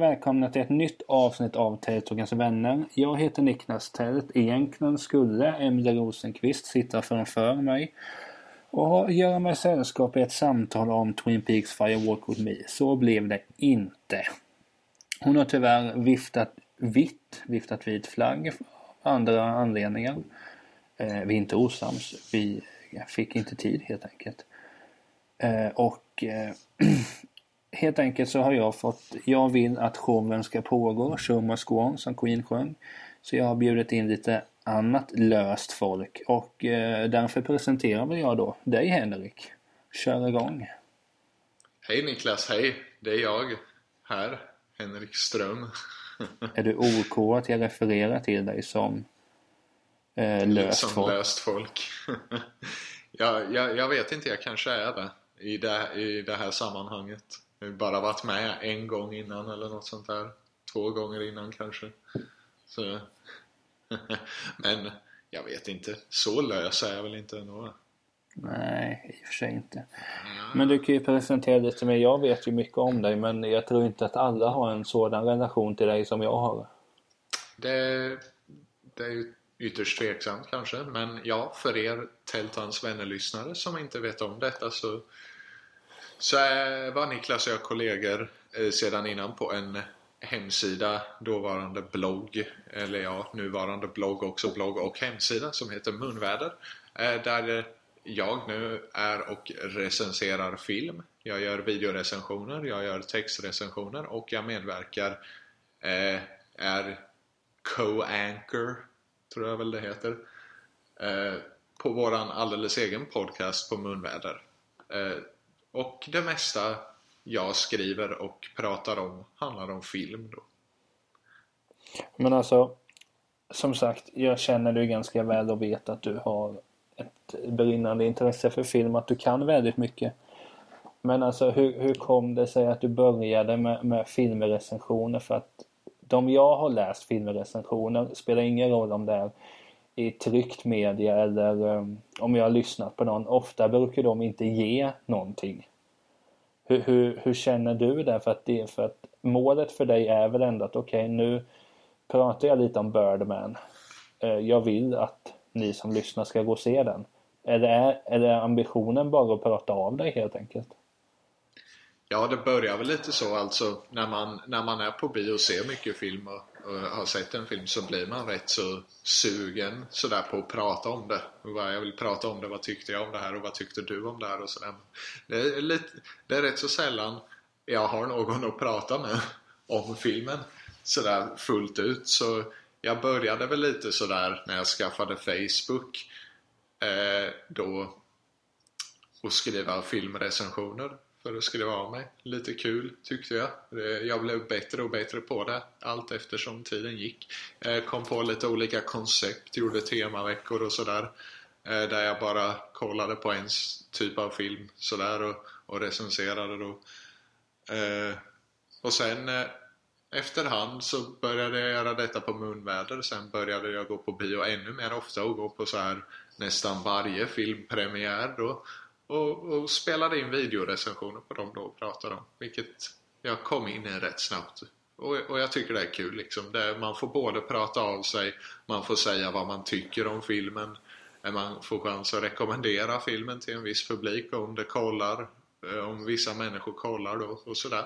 Välkomna till ett nytt avsnitt av Tält vänner. Jag heter Niklas Tält. Egentligen skulle Emilie Rosenqvist sitta framför mig och göra mig sällskap i ett samtal om Twin Peaks Fire Walk With Me. Så blev det inte. Hon har tyvärr viftat vitt, viftat vit flagg av andra anledningar. Eh, vi är inte osams. Vi fick inte tid helt enkelt. Eh, och eh, helt enkelt så har jag fått, jag vill att showen ska pågå, Show must go on som Queen sjöng. Så jag har bjudit in lite annat löst folk och eh, därför presenterar väl jag då dig Henrik. Kör igång. Hej Niklas, hej! Det är jag här, Henrik Ström. är du OK att jag refererar till dig som eh, löst som folk? löst folk. ja, jag, jag vet inte, jag kanske är det i det, i det här sammanhanget. Bara varit med en gång innan eller något sånt där. Två gånger innan kanske. Så. Men jag vet inte. Så lös är jag väl inte ändå. Nej, i och för sig inte. Men du kan ju presentera lite mer. Jag vet ju mycket om dig men jag tror inte att alla har en sådan relation till dig som jag har. Det, det är ju ytterst tveksamt kanske. Men ja, för er Tältans vännerlyssnare som inte vet om detta så, så eh, var Niklas och jag kollegor eh, sedan innan på en hemsida, dåvarande blogg, eller ja, nuvarande blogg också, blogg och hemsida som heter Munväder. Eh, där jag nu är och recenserar film. Jag gör videorecensioner, jag gör textrecensioner och jag medverkar, eh, är co-anchor, tror jag väl det heter, eh, på våran alldeles egen podcast på Munväder. Eh, och det mesta jag skriver och pratar om handlar om film då. Men alltså, som sagt, jag känner dig ganska väl och vet att du har ett brinnande intresse för film, att du kan väldigt mycket. Men alltså hur, hur kom det sig att du började med, med filmrecensioner? För att de jag har läst filmrecensioner spelar ingen roll om det är i tryckt media eller um, om jag har lyssnat på någon. Ofta brukar de inte ge någonting. Hur, hur, hur känner du där? För att, det, för att målet för dig är väl ändå att okej okay, nu pratar jag lite om Birdman. Uh, jag vill att ni som lyssnar ska gå och se den. Är är ambitionen bara att prata av dig helt enkelt? Ja, det börjar väl lite så alltså. När man, när man är på bio och ser mycket film och, och har sett en film så blir man rätt så sugen sådär på att prata om det. Jag vill prata om det, vad tyckte jag om det här och vad tyckte du om det här och sådär. Det är, lite, det är rätt så sällan jag har någon att prata med om filmen sådär fullt ut. Så jag började väl lite sådär när jag skaffade Facebook eh, då och skriva filmrecensioner för att skriva av mig. Lite kul tyckte jag. Jag blev bättre och bättre på det allt eftersom tiden gick. Eh, kom på lite olika koncept, gjorde temaveckor och sådär. Eh, där jag bara kollade på en typ av film sådär och, och recenserade då. Eh, och sen efterhand så började jag göra detta på munväder. Sen började jag gå på bio ännu mer ofta och gå på så här nästan varje filmpremiär då och, och spelade in videorecensioner på dem då och pratade om. Vilket jag kom in i rätt snabbt. Och, och jag tycker det är kul liksom. Det, man får både prata av sig, man får säga vad man tycker om filmen. Eh, man får chans att rekommendera filmen till en viss publik om det kollar. Eh, om vissa människor kollar då och sådär.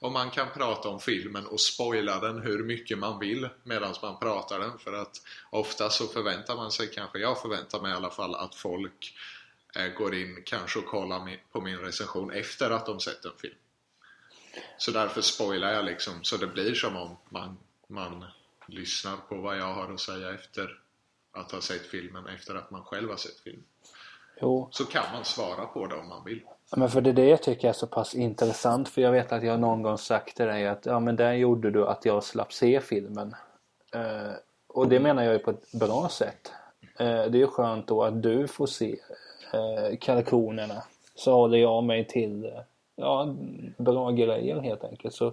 Och man kan prata om filmen och spoila den hur mycket man vill medan man pratar den. För att ofta så förväntar man sig, kanske jag förväntar mig i alla fall, att folk går in kanske och kollar på min recension efter att de sett en film. Så därför spoilar jag liksom så det blir som om man, man lyssnar på vad jag har att säga efter att ha sett filmen efter att man själv har sett filmen. Jo. Så kan man svara på det om man vill. Men för det är det jag tycker är så pass intressant för jag vet att jag någon gång sagt till dig att ja men där gjorde du att jag slapp se filmen. Uh, och det menar jag ju på ett bra sätt. Uh, det är ju skönt då att du får se kalkonerna. Så håller jag mig till ja, bra grejer helt enkelt. Så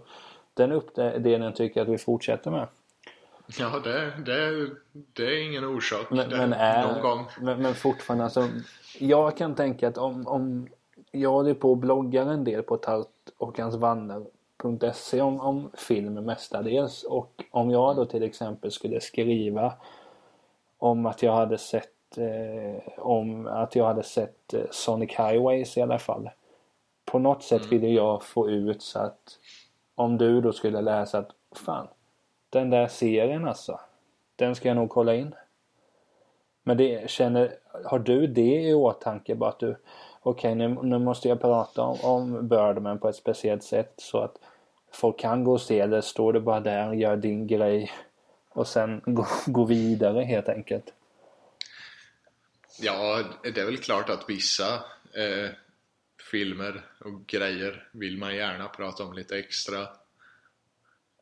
den uppdelningen tycker jag att vi fortsätter med. Ja, det, det, det är ingen orsak. Men, det, men, är, någon gång. Men, men fortfarande alltså. Jag kan tänka att om, om jag håller på och bloggar en del på Talt och hans vanner .se om, om film mestadels och om jag då till exempel skulle skriva om att jag hade sett eh, om att jag hade sett eh, Sonic Highways i alla fall. På något sätt Mm. ville jag få ut så att om du då skulle läsa att fan den där serien alltså. Den ska jag nog kolla in. Men det känner, har du det i åtanke bara att du okej nu, nu måste jag prata om, om Birdman på ett speciellt sätt så att folk kan gå och se det. Står du bara där, gör din grej och sen gå, gå vidare helt enkelt. Ja, det är väl klart att vissa eh, filmer och grejer vill man gärna prata om lite extra.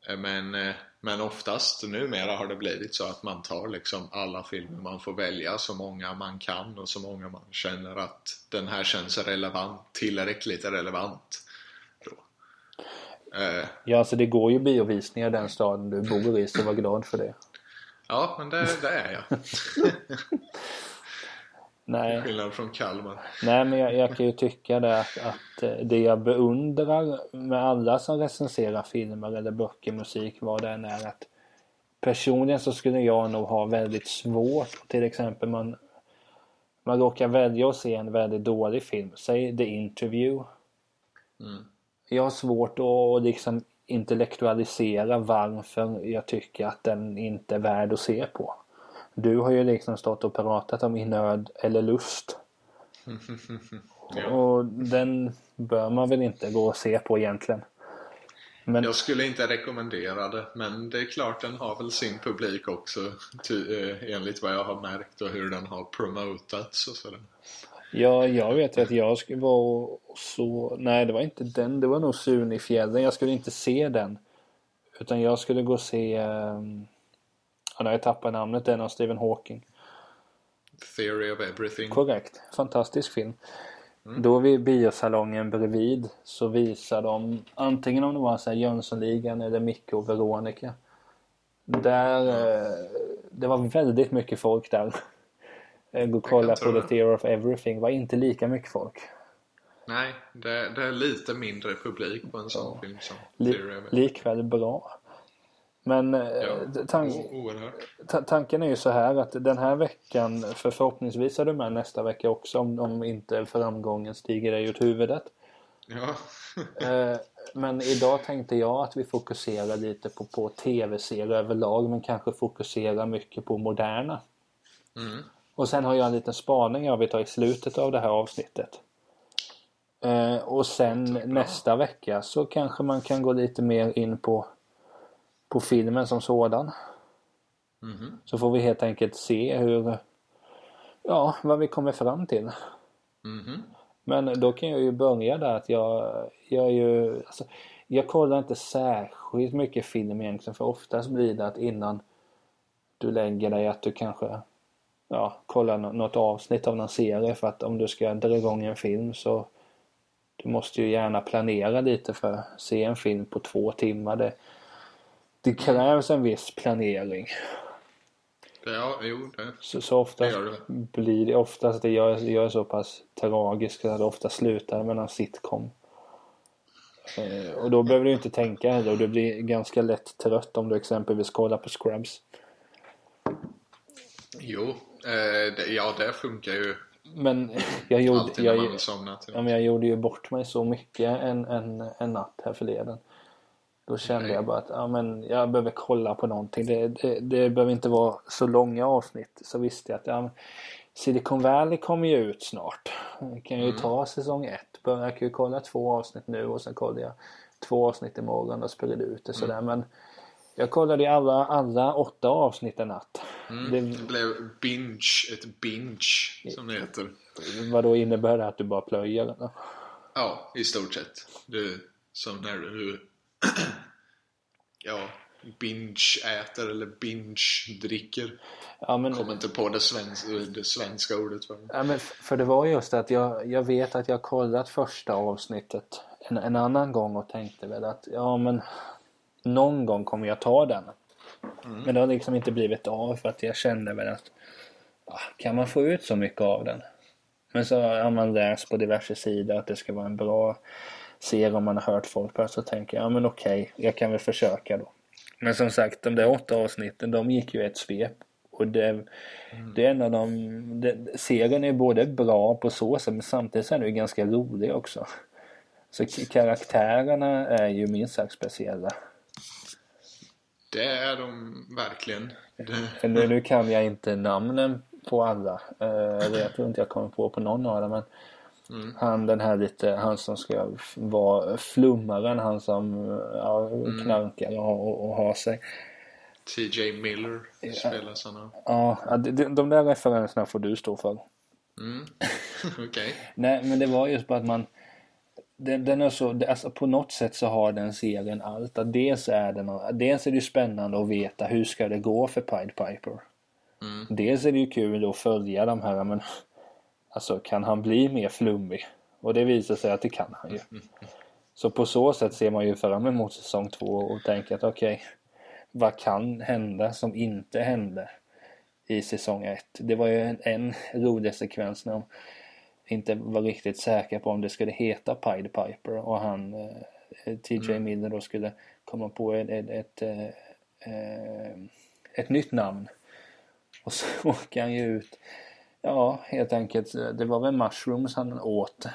Eh, Men, eh, men oftast numera har det blivit så att man tar liksom alla filmer man får välja, så många man kan och så många man känner att den här känns relevant, tillräckligt relevant. Eh, Ja, alltså det går ju biovisningar i den staden du bor i så var glad för det. ja, men det, det är jag. Nej. Skillnad från Kalmar. Nej men jag, jag kan ju tycka det att, att eh, det jag beundrar med alla som recenserar filmer eller böcker, musik, vad det än är att personligen så skulle jag nog ha väldigt svårt till exempel man man råkar välja att se en väldigt dålig film, säg The Interview. Mm. Jag har svårt att liksom intellektualisera varför jag tycker att den inte är värd att se på. Du har ju liksom stått och pratat om i nöd eller lust. Ja. Och den bör man väl inte gå och se på egentligen. Men Jag skulle inte rekommendera det, men det är klart den har väl sin publik också ty, eh, enligt vad jag har märkt och hur den har promotats och sådär. ja, jag vet ju att jag skulle vara så... Nej, det var inte den. Det var nog Sune i fjällen. Jag skulle inte se den. Utan jag skulle gå och se... Um, ja, jag tappat namnet. Den av Stephen Hawking. Theory of everything. Korrekt. Fantastisk film. Mm. Då vid biosalongen bredvid så visar de antingen om det var så här Jönssonligan eller Micke och Veronica. Där, eh, det var väldigt mycket folk där. Eh, Gå och kolla på det. The Theory of Everything var inte lika mycket folk. Nej, det, det är lite mindre publik på en sån film som Li- Theory of everything. likväl bra. Men eh, Ja, tan- tanken är ju så här att den här veckan, för förhoppningsvis är du med nästa vecka också om, om inte framgången stiger dig ut huvudet. Ja. Eh, Men idag tänkte jag att vi fokuserar lite på, på tv-serier överlag men kanske fokuserar mycket på moderna. Mm. Och sen har jag en liten spaning jag vill ta i slutet av det här avsnittet. Eh, och sen nästa vecka så kanske man kan gå lite mer in på, på filmen som sådan. Mhm. Så får vi helt enkelt se hur, ja, vad vi kommer fram till. Mhm. Men då kan jag ju börja där att jag, jag är ju, alltså, jag kollar inte särskilt mycket film egentligen för oftast blir det att innan du lägger dig att du kanske ja, kollar nå- något avsnitt av någon serie för att om du ska dra igång en film så du måste ju gärna planera lite för att se en film på två timmar. Det, det krävs en viss planering. Ja, jo, det, Så, så oftast det gör det. blir det oftast det jag, jag är så pass tragisk att det ofta slutar med en sitcom. Eh, och då behöver du inte tänka heller och du blir ganska lätt trött om du exempelvis kollar på Scrubs. Jo, eh, det, ja det funkar ju Men jag gjorde, jag, till. ja, men jag gjorde ju bort mig så mycket en, en, en natt här förleden. Då kände jag bara att ja, men jag behöver kolla på någonting. Det, det, det behöver inte vara så långa avsnitt. Så visste jag att ja, Silicon Valley kommer ju ut snart. Jag kan ju Mm. ta säsong ett. Jag kan ju kolla två avsnitt nu och sen kollar jag två avsnitt imorgon och sprider ut det sådär. Men jag kollade alla, alla åtta avsnitt en natt. Mm. Det- Det blev binge, ett binge som det heter. Vad då innebär det att du bara plöjer? Eller? Ja, i stort sett. Du, som när du ja, binge-äter eller binge-dricker. Ja, men, Kommer inte på det, svenska, det svenska ordet för det. Ja, men för det var just det att jag, jag vet att jag kollat första avsnittet en, en annan gång och tänkte väl att ja men någon gång kommer jag ta den. Men det har liksom inte blivit av för att jag kände väl att ja, kan man få ut så mycket av den? Men så har man läst på diverse sidor att det ska vara en bra ser om man har hört folk på så tänker jag, ja men okej, jag kan väl försöka då. Men som sagt, de där åtta avsnitten, de gick ju ett svep. Och det, mm. det är en av de... Det, serien är både bra på så sätt men samtidigt så är den ju ganska rolig också. Så karaktärerna är ju minst sagt speciella. Det är de verkligen. Det... Nu, nu kan jag inte namnen på alla. Uh, jag tror inte jag kommer på på någon av dem. Men mm. Han den här lite, han som ska vara flummaren, han som ja, mm. knarkar och, och, och har sig. TJ Miller spelar sådana. Ja, de, de där referenserna får du stå för. Mm. Okej. Okay. Nej, men det var just bara att man den, den är så, alltså på något sätt så har den serien allt. Att dels, är den, dels är det ju spännande att veta hur ska det gå för Pied Piper. Mm. Dels är det ju kul att följa de här, men alltså kan han bli mer flummig? Och det visar sig att det kan han ju. Så på så sätt ser man ju fram emot säsong två och tänker att okej, okay, vad kan hända som inte hände i säsong ett? Det var ju en, en rolig sekvens när de inte var riktigt säkra på om det skulle heta Pied Piper och han eh, TJ mm. Miller då skulle komma på ett, ett, ett, eh, eh, ett nytt namn. Och så åker han ju ut. Ja, helt enkelt. Det var väl mushrooms han åt.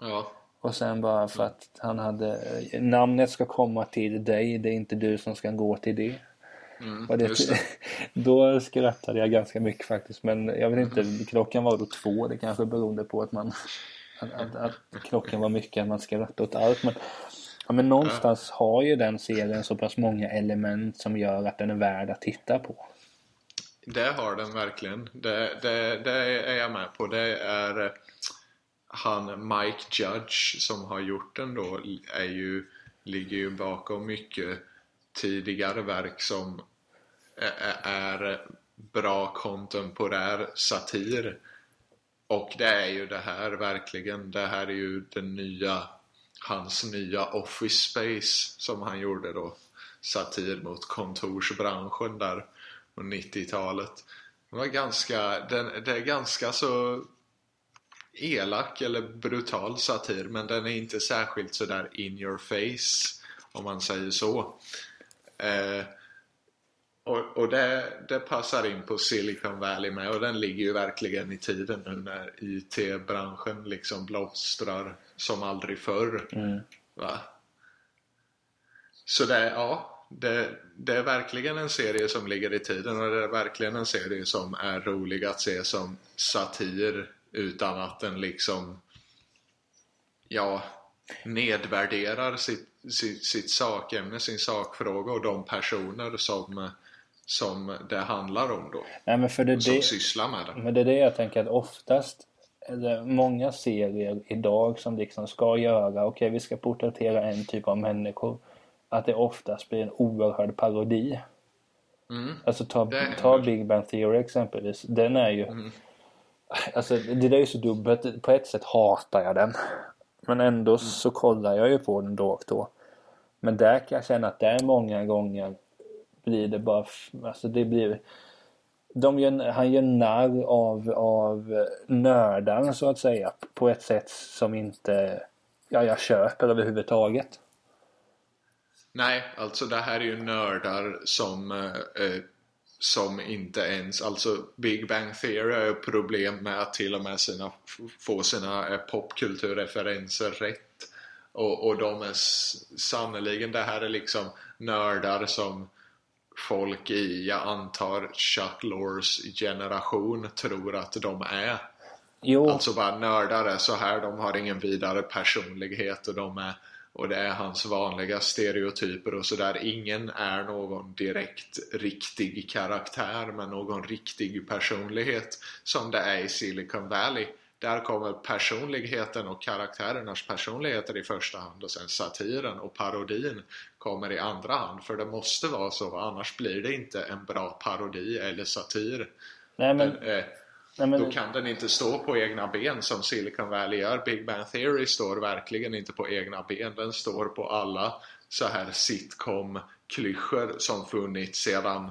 Ja. Och sen bara för att han hade namnet ska komma till dig. Det är inte du som ska gå till det. Mm, det, det. Då skrattade jag ganska mycket faktiskt. Men jag vet inte, mm. klockan var då två. Det kanske berodde på att man att, att, att klockan var mycket, att man skrattade åt allt. Men, ja, men någonstans har ju den serien så pass många element som gör att den är värd att titta på. Det har den verkligen. Det, det, det är jag med på. Det är eh, han Mike Judge som har gjort den då är ju, ligger ju bakom mycket tidigare verk som är bra kontemporär satir. Och det är ju det här verkligen. Det här är ju den nya, hans nya Office Space som han gjorde då. Satir mot kontorsbranschen där på 90-talet. Det var ganska, den, det är ganska så elak eller brutal satir men den är inte särskilt sådär in your face om man säger så. Eh, och, och det, det, passar in på Silicon Valley med och den ligger ju verkligen i tiden nu när IT-branschen liksom blomstrar som aldrig förr. Mm. Va? Så det, ja, det, det, är verkligen en serie som ligger i tiden och det är verkligen en serie som är rolig att se som satir utan att den liksom ja, nedvärderar sitt, sitt, sitt sakämne, sin sakfråga och de personer som, som det handlar om då. Nej, men för det, som det, sysslar med det. Men det är det jag tänker att oftast många serier idag som liksom ska göra, okej okay, vi ska porträttera en typ av människor. Att det oftast blir en oerhörd parodi. Mm. Alltså ta, ta Big Bang Theory exempelvis. Den är ju mm. Alltså det där är ju så dumt. På ett sätt hatar jag den. Men ändå mm. så kollar jag ju på den då och då. Men där kan jag känna att det är många gånger blir det bara, alltså det blir de gör, han gör narr av, av nördar så att säga på ett sätt som inte ja, jag köper överhuvudtaget. Nej, alltså det här är ju nördar som eh, som inte ens, alltså Big Bang Theory har problem med att till och med sina, få sina eh, popkulturreferenser rätt. Och, och de är sannerligen, det här är liksom nördar som folk i, jag antar, Chuck Lorres generation tror att de är. Jo. Alltså bara nördar är så här, de har ingen vidare personlighet och de är och det är hans vanliga stereotyper och sådär. Ingen är någon direkt riktig karaktär med någon riktig personlighet som det är i Silicon Valley. Där kommer personligheten och karaktärernas personligheter i första hand och sen satiren och parodin kommer i andra hand. För det måste vara så, annars blir det inte en bra parodi eller satir. Nej, men... Den, eh, Nej, men... Då kan den inte stå på egna ben som Silicon Valley gör. Big Bang Theory står verkligen inte på egna ben. Den står på alla så här sitcom-klyschor som funnits sedan,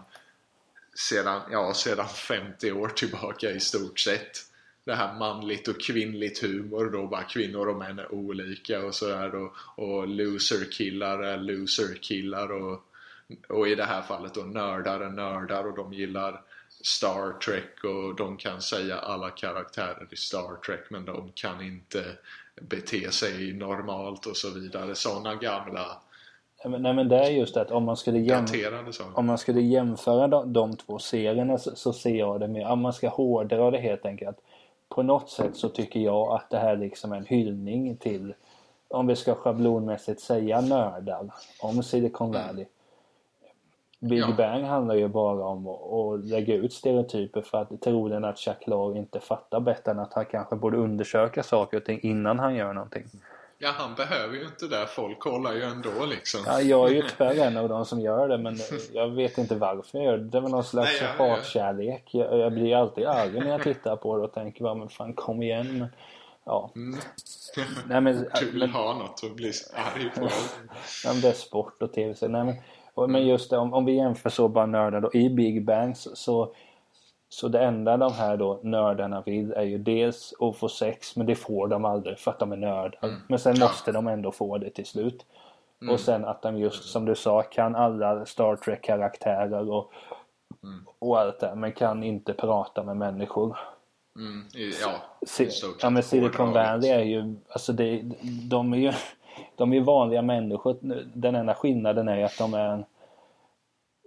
sedan, ja, sedan 50 år tillbaka i stort sett. det här manligt och kvinnligt humor då bara kvinnor och män är olika och sådär och, och loser-killar är loser-killar och, och i det här fallet då nördar är nördar och de gillar Star Trek och de kan säga alla karaktärer i Star Trek men de kan inte bete sig normalt och så vidare. Sådana gamla Nej men det är just det att om man skulle, jäm... om man skulle jämföra de, de två serierna så, så, ser jag det mer, om man ska hårdra det helt enkelt. På något sätt så tycker jag att det här liksom är en hyllning till, om vi ska schablonmässigt säga nördar, om Silicon Valley. Mm. Big ja. Bang handlar ju bara om att, lägga ut stereotyper för att troligen att Chuck Lorre inte fattar bättre än att han kanske borde undersöka saker och ting innan han gör någonting. Ja, han behöver ju inte det. Folk kollar ju ändå liksom. Ja, jag är ju tyvärr en av de som gör det men jag vet inte varför jag gör det. Det är väl någon slags Nej, ja, hatkärlek. Jag, jag blir alltid arg när jag tittar på det och tänker bara men fan kom igen. Ja. Mm. Nej, men, du vill men, ha något att bli arg på. ja, men det är sport och tv. Så, nej, men, och, men just det, om, om vi jämför så bara nördar då. I Big Bang så, så det enda de här då nördarna vill är ju dels att få sex men det får de aldrig för att de är nördar. Mm. Men sen måste de ändå få det till slut. Mm. Och sen att de just som du sa kan alla Star Trek karaktärer och, mm. och allt det men kan inte prata med människor. Mm. Ja, Se, ja men Silicon Valley är ju, alltså det, de är ju de är vanliga människor. Den enda skillnaden är att de är,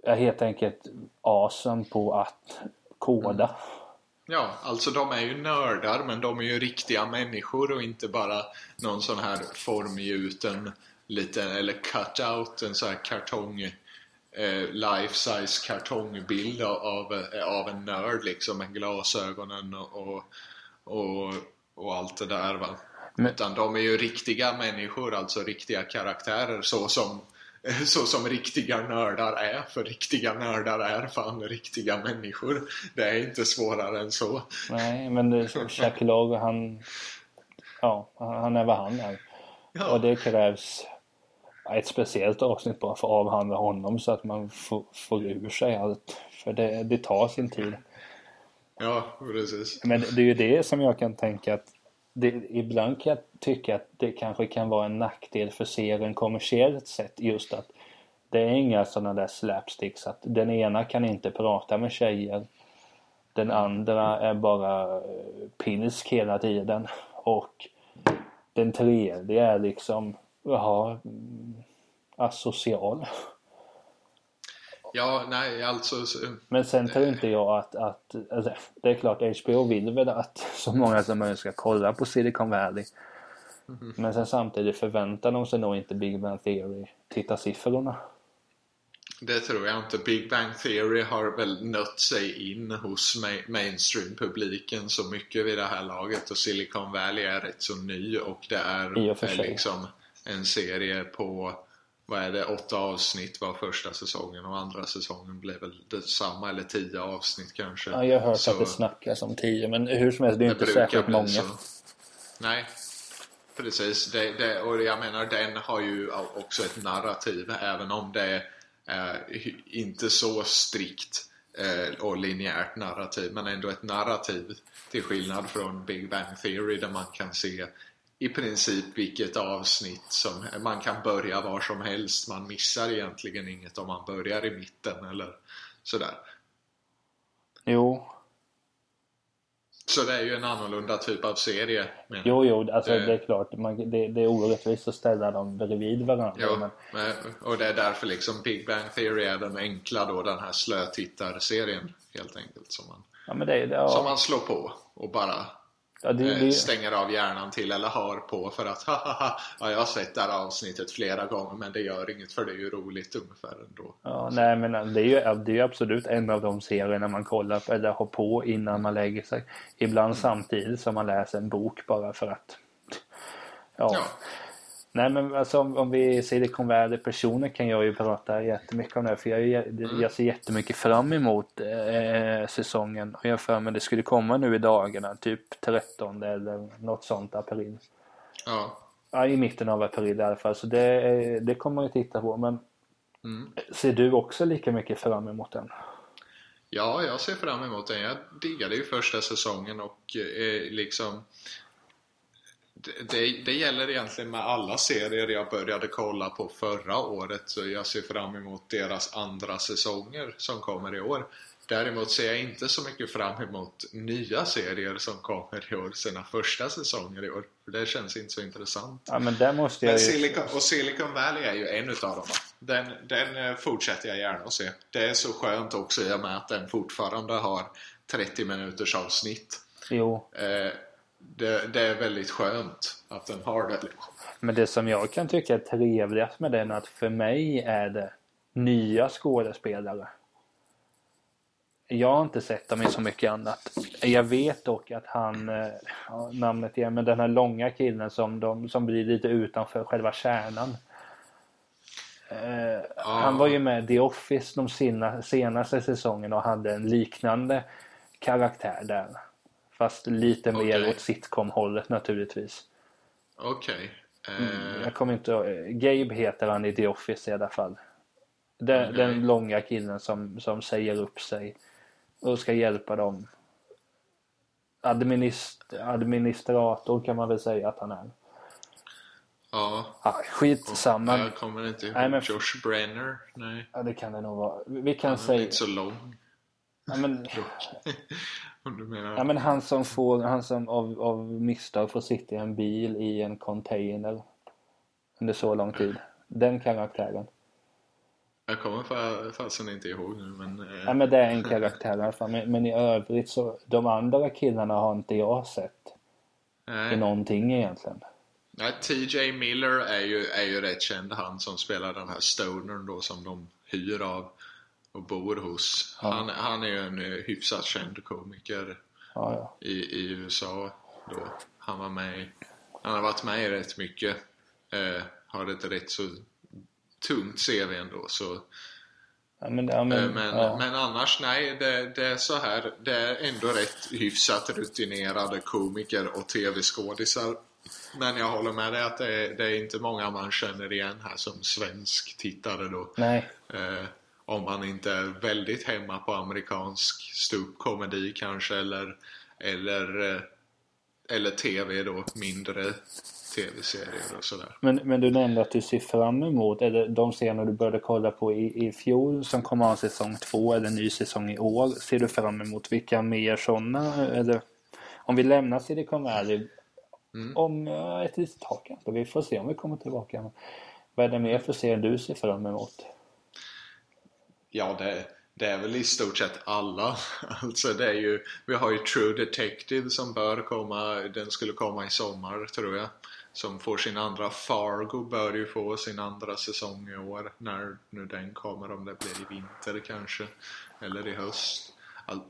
är helt enkelt asen på att koda. Mm. Ja, alltså de är ju nördar men de är ju riktiga människor och inte bara någon sån här formgjuten liten, eller cut-out, en sån här kartong eh, life size kartongbild av, av en nörd liksom med glasögonen och, och, och, och allt det där va. Men... Utan de är ju riktiga människor, alltså riktiga karaktärer så som så som riktiga nördar är. För riktiga nördar är fan riktiga människor. Det är inte svårare än så. Nej, men Jack Log, han, ja, han är vad han är. Ja. Och det krävs ett speciellt avsnitt bara för att avhandla honom så att man får, får ur sig allt. För det, det tar sin tid. Ja, precis. Men det är ju det som jag kan tänka att det, ibland kan jag tycka att det kanske kan vara en nackdel för serien kommersiellt sett just att det är inga sådana där slapsticks att den ena kan inte prata med tjejer. Den andra är bara eh, pilsk hela tiden och den tredje är liksom, jaha, mm, asocial. Ja, nej alltså... Men sen tror inte jag att, att alltså, det är klart HBO vill väl att så många som möjligt ska kolla på Silicon Valley. Mm -hmm. Men sen samtidigt förväntar de sig nog inte Big Bang Theory tittarsiffrorna. Det tror jag inte. Big Bang Theory har väl nött sig in hos mainstream-publiken så mycket vid det här laget och Silicon Valley är rätt så ny och det är, är liksom en serie på vad är det, åtta avsnitt var första säsongen och andra säsongen blev väl detsamma eller tio avsnitt kanske. Ja, jag har hört så, att det snackas om tio men hur som helst det är det inte särskilt många. Så. Nej, precis. Det, det, och jag menar den har ju också ett narrativ även om det är inte så strikt eh, och linjärt narrativ men ändå ett narrativ till skillnad från Big Bang Theory där man kan se i princip vilket avsnitt som man kan börja var som helst. Man missar egentligen inget om man börjar i mitten eller sådär. Jo. Så det är ju en annorlunda typ av serie. Jo, jo, alltså det, det är klart. Man, det, det, är orättvist att ställa dem bredvid varandra. Jo, men... och det är därför liksom Big Bang Theory är den enkla då, den här slötittarserien helt enkelt. Som man, ja, men det, ja. som man slår på och bara Ja, det, det... Stänger av hjärnan till eller har på för att haha, ja, jag har sett det här avsnittet flera gånger men det gör inget för det är ju roligt ungefär ändå. Ja, nej men det är ju det är absolut en av de serierna man kollar på eller har på innan man lägger sig. Ibland mm. samtidigt som man läser en bok bara för att ja. ja. Nej men alltså om, om vi Silicon Valley personer kan jag ju prata jättemycket om det för jag, mm. jag ser jättemycket fram emot eh, säsongen och jag för mig det skulle komma nu i dagarna typ 13 eller något sånt april. Ja. Ja i mitten av april i alla fall så det, det kommer ju titta på men mm. ser du också lika mycket fram emot den? Ja, jag ser fram emot den. Jag diggade ju första säsongen och eh, liksom det, det, gäller egentligen med alla serier jag började kolla på förra året så jag ser fram emot deras andra säsonger som kommer i år. Däremot ser jag inte så mycket fram emot nya serier som kommer i år, sina första säsonger i år. För det känns inte så intressant. Ja, men där måste jag Men. Silicon, och Silicon Valley är ju en utav dem. Den, den eh, fortsätter jag gärna att se. Det är så skönt också i och med att den fortfarande har 30 minuters avsnitt. Jo, Eh, det, det är väldigt skönt att den har det. men det som jag kan tycka är trevligast med den är att för mig är det nya skådespelare. Jag har inte sett dem i så mycket annat. Jag vet dock att han, eh, ja, namnet igen, men den här långa killen som, de, som blir lite utanför själva kärnan. Eh, Han var ju med i The Office de sena, senaste säsongerna och hade en liknande karaktär där. Fast lite mer Okej. åt sitcom-hållet naturligtvis. Okej. Eh, Mm, Jag kommer inte. Gabe heter han i The Office i alla fall. Den, Okej. den långa killen som, som säger upp sig och ska hjälpa dem. Administ, administrator kan man väl säga att han är. ja. Ja, skitsamma. Jag kommer inte ihåg. Nej, men- Josh Brenner? Nej. Ja, det kan det nog vara. Vi kan säga... inte så lång. Ja, men, Om du menar. ja, men han som får, han som av, av misstag får sitta i en bil i en container under så lång tid. Den karaktären. Jag kommer fa- fasen inte ihåg nu men... Eh, Ja men det är en karaktär i alla fall. Men, men i övrigt så, de andra killarna har inte jag sett i nej. någonting egentligen. Nej, TJ Miller är ju, är ju rätt känd. Han som spelar den här stonern då som de hyr av och bor hos. Ja. Han, han är ju en eh, hyfsat känd komiker Ja, i, i USA då. Han var med Han har varit med i rätt mycket. Eh, har ett rätt så tungt CV ändå så ja men, ja, Eh, men, Men, ja. men annars, nej, det, det är så här. Det är ändå rätt hyfsat rutinerade komiker och tv-skådisar. Men jag håller med dig att det är, det är inte många man känner igen här som svensk tittare då. Nej, Eh, om man inte är väldigt hemma på amerikansk ståuppkomedi kanske eller, eller, eh, eller tv då, mindre tv-serier och sådär. men, men du nämnde att du ser fram emot, eller de scener du började kolla på i, i fjol som kommer ha säsong två eller ny säsong i år. Ser du fram emot vilka mer sådana? Eller om vi lämnar Silicon Valley Mm. om eh, ett litet tag kanske. Vi får se om vi kommer tillbaka. Vad är det mer för serier du ser fram emot? Ja, det, det är väl i stort sett alla. Alltså det är ju, vi har ju True Detective som bör komma, den skulle komma i sommar tror jag. Som får sin andra, Fargo bör ju få sin andra säsong i år. När nu den kommer, om det blir i vinter kanske. Eller i höst.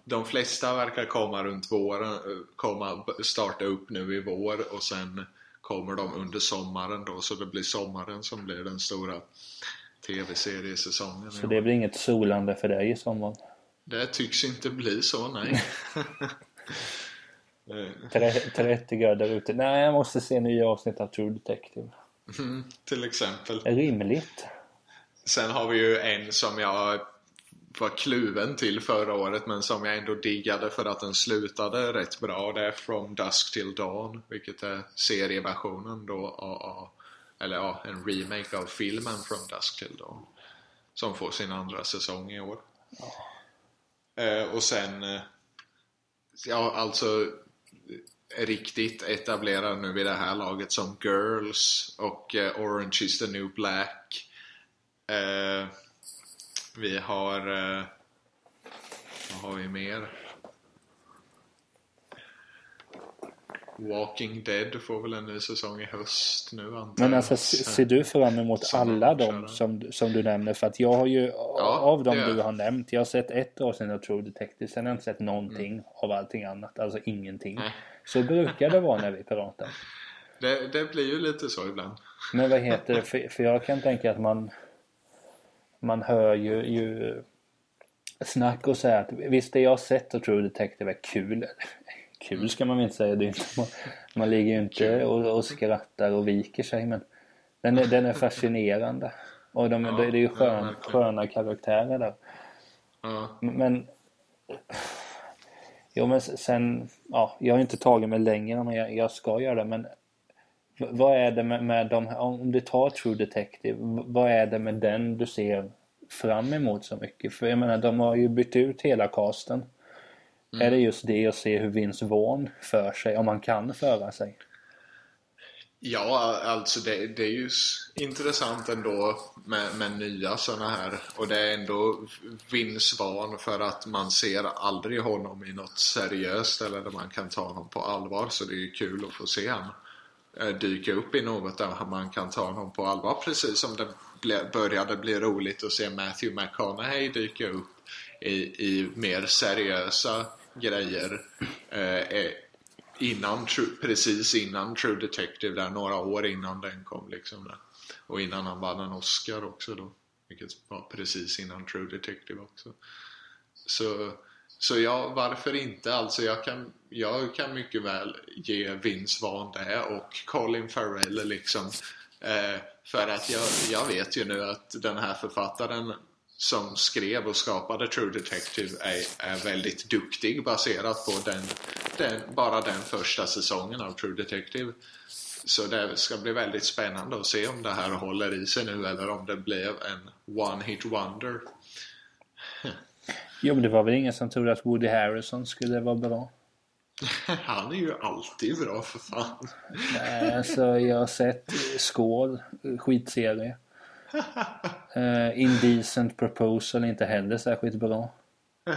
De flesta verkar komma runt våren, eh, komma, starta upp nu i vår och sen kommer de under sommaren då. Så det blir sommaren som blir den stora tv-seriesäsongen. Så det blir inget solande för dig i sommar? Det tycks inte bli så, nej. Eh, Tre- 30 grader ute. Nej, jag måste se nya avsnitt av True Detective. mm, Till exempel. Rimligt. Sen har vi ju en som jag var kluven till förra året men som jag ändå diggade för att den slutade rätt bra. Det är From Dusk Till Dawn, vilket är serieversionen då av eller ja, en remake av filmen From Dusk Till Dawn. Som får sin andra säsong i år. Eh, och sen, eh, ja alltså eh, riktigt etablerad nu vid det här laget som Girls och eh, Orange is the new black. Eh, vi har, eh, vad har vi mer? Walking Dead får väl en ny säsong i höst nu antar Men alltså se- ser du fram emot alla de som, som du nämner? För att jag har ju av dem du har nämnt. Jag har sett ett avsnitt av True Detective. Sen har jag inte sett någonting av allting annat. Alltså ingenting. Nej. Så brukar det vara när vi pratar. Det, det blir ju lite så ibland. Men vad heter det? För, för jag kan tänka att man man hör ju, ju snack och säga att visst det jag har sett av True Detective är kul. Kul ska man väl inte säga. Det inte, man, man ligger ju inte och, och skrattar och viker sig men den är, den är fascinerande. Och de, Ja, det, det är ju skön, sköna karaktärer där. Ja, Men Jo men sen, ja, jag har inte tagit mig längre men jag, jag ska göra det men vad är det med, med de här, om du tar True Detective, vad är det med den du ser fram emot så mycket? För jag menar de har ju bytt ut hela casten. Är det just det att se hur Vince Vaughn för sig, om han kan föra sig? Ja, alltså det, det är ju intressant ändå med, med nya sådana här. Och det är ändå Vince Vaughn för att man ser aldrig honom i något seriöst eller där man kan ta honom på allvar. Så det är ju kul att få se honom eh, dyka upp i något där man kan ta honom på allvar. Precis som det började bli roligt att se Matthew McConaughey dyka upp i, i mer seriösa grejer. Eh, eh innan, precis innan True Detective där, några år innan den kom liksom där. Och innan han vann en Oscar också då. Vilket var precis innan True Detective också. Så, så ja, varför inte? Alltså jag kan, jag kan mycket väl ge Vince Vaughn det och Colin Farrell liksom. Eh, för att jag, jag vet ju nu att den här författaren som skrev och skapade True Detective är, är väldigt duktig baserat på den, den, bara den första säsongen av True Detective. Så det ska bli väldigt spännande att se om det här håller i sig nu eller om det blev en one hit wonder. Jo men det var väl ingen som trodde att Woody Harrison skulle vara bra? Han är ju alltid bra för fan. Nej, alltså jag har sett Skål, skitserie. Uh, Indecent Proposal är inte heller särskilt bra.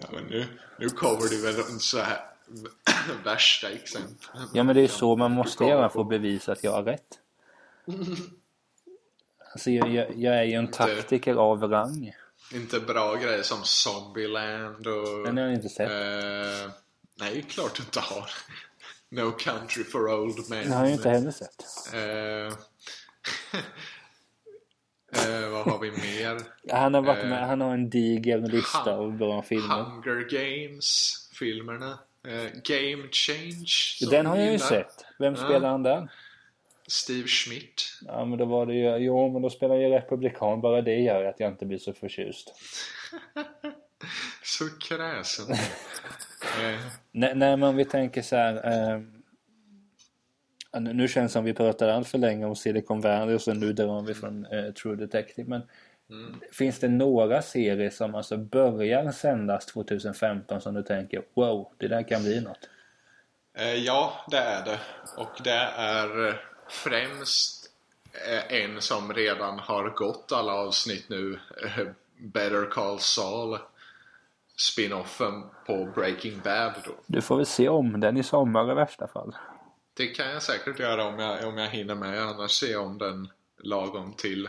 Ja, men nu, nu kommer du väl en så här värsta exempel. Ja men det är så man måste göra för att bevisa att jag har rätt. Alltså jag, jag, jag är ju en taktiker av rang. Inte bra grejer som Zombieland och... Den har jag inte sett. Eh, nej, klart du inte har. No Country for Old Men. Den har jag inte heller sett. Eh, eh, vad har vi mer? Han har varit Eh, med, han har en diger lista av bra filmer. Hunger Games-filmerna. Eh, Game Change. Den har jag ju sett. Vem Ja. spelar han där? Steve Schmidt. Ja men då var det ju, jo men då spelar jag republikan. Bara det gör att jag inte blir så förtjust. Så kräsen. eh, nej men om vi tänker så här. Eh, nu känns det som vi pratar allt för länge om Silicon Valley och så nu drar vi från eh, True Detective. Men finns det några serier som alltså börjar sändas 2015 som du tänker wow, det där kan bli något? Eh, ja, det är det. Och det är eh, främst eh, en som redan har gått alla avsnitt nu. eh, Better Call Saul. Spinoffen på Breaking Bad då. Du får väl se om den i sommar i värsta fall. Det kan jag säkert göra om jag, om jag hinner med. Annars ser jag om den lagom till,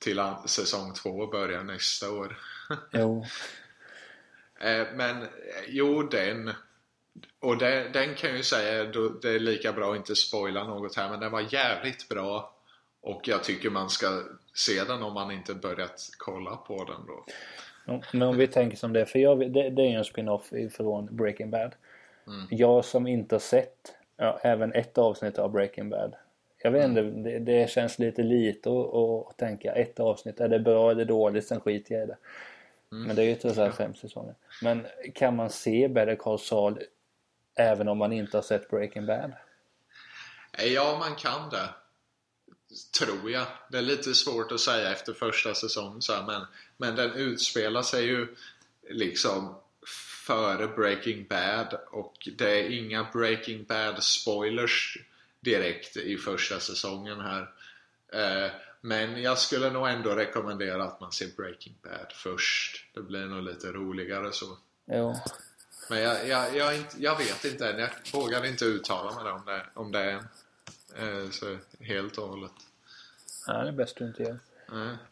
till säsong två börjar nästa år. Jo. Eh, Men eh, jo, den. Och det, den kan jag ju säga, då, det är lika bra att inte spoila något här, men den var jävligt bra. Och jag tycker man ska se den om man inte börjat kolla på den då. Men om vi tänker som det, för jag, det, det är en spin-off från Breaking Bad. Mm. Jag som inte har sett ja, även ett avsnitt av Breaking Bad. Jag vet inte, det, det känns lite lite att- tänka ett avsnitt, är det bra eller dåligt, sen skiter jag i det. Mm. Men det är ju trots allt fem säsonger. Men kan man se Better Call Saul även om man inte har sett Breaking Bad? Ja, man kan det. Tror jag. Det är lite svårt att säga efter första säsongen så här, men, men den utspelar sig ju liksom före Breaking Bad och det är inga Breaking Bad spoilers direkt i första säsongen här. Eh, men jag skulle nog ändå rekommendera att man ser Breaking Bad först. Det blir nog lite roligare så. Jo. Men jag, jag, jag, jag vet inte än. Jag vågar inte uttala mig om det, om det är eh, så helt och hållet. Ja, det är bäst du inte gör.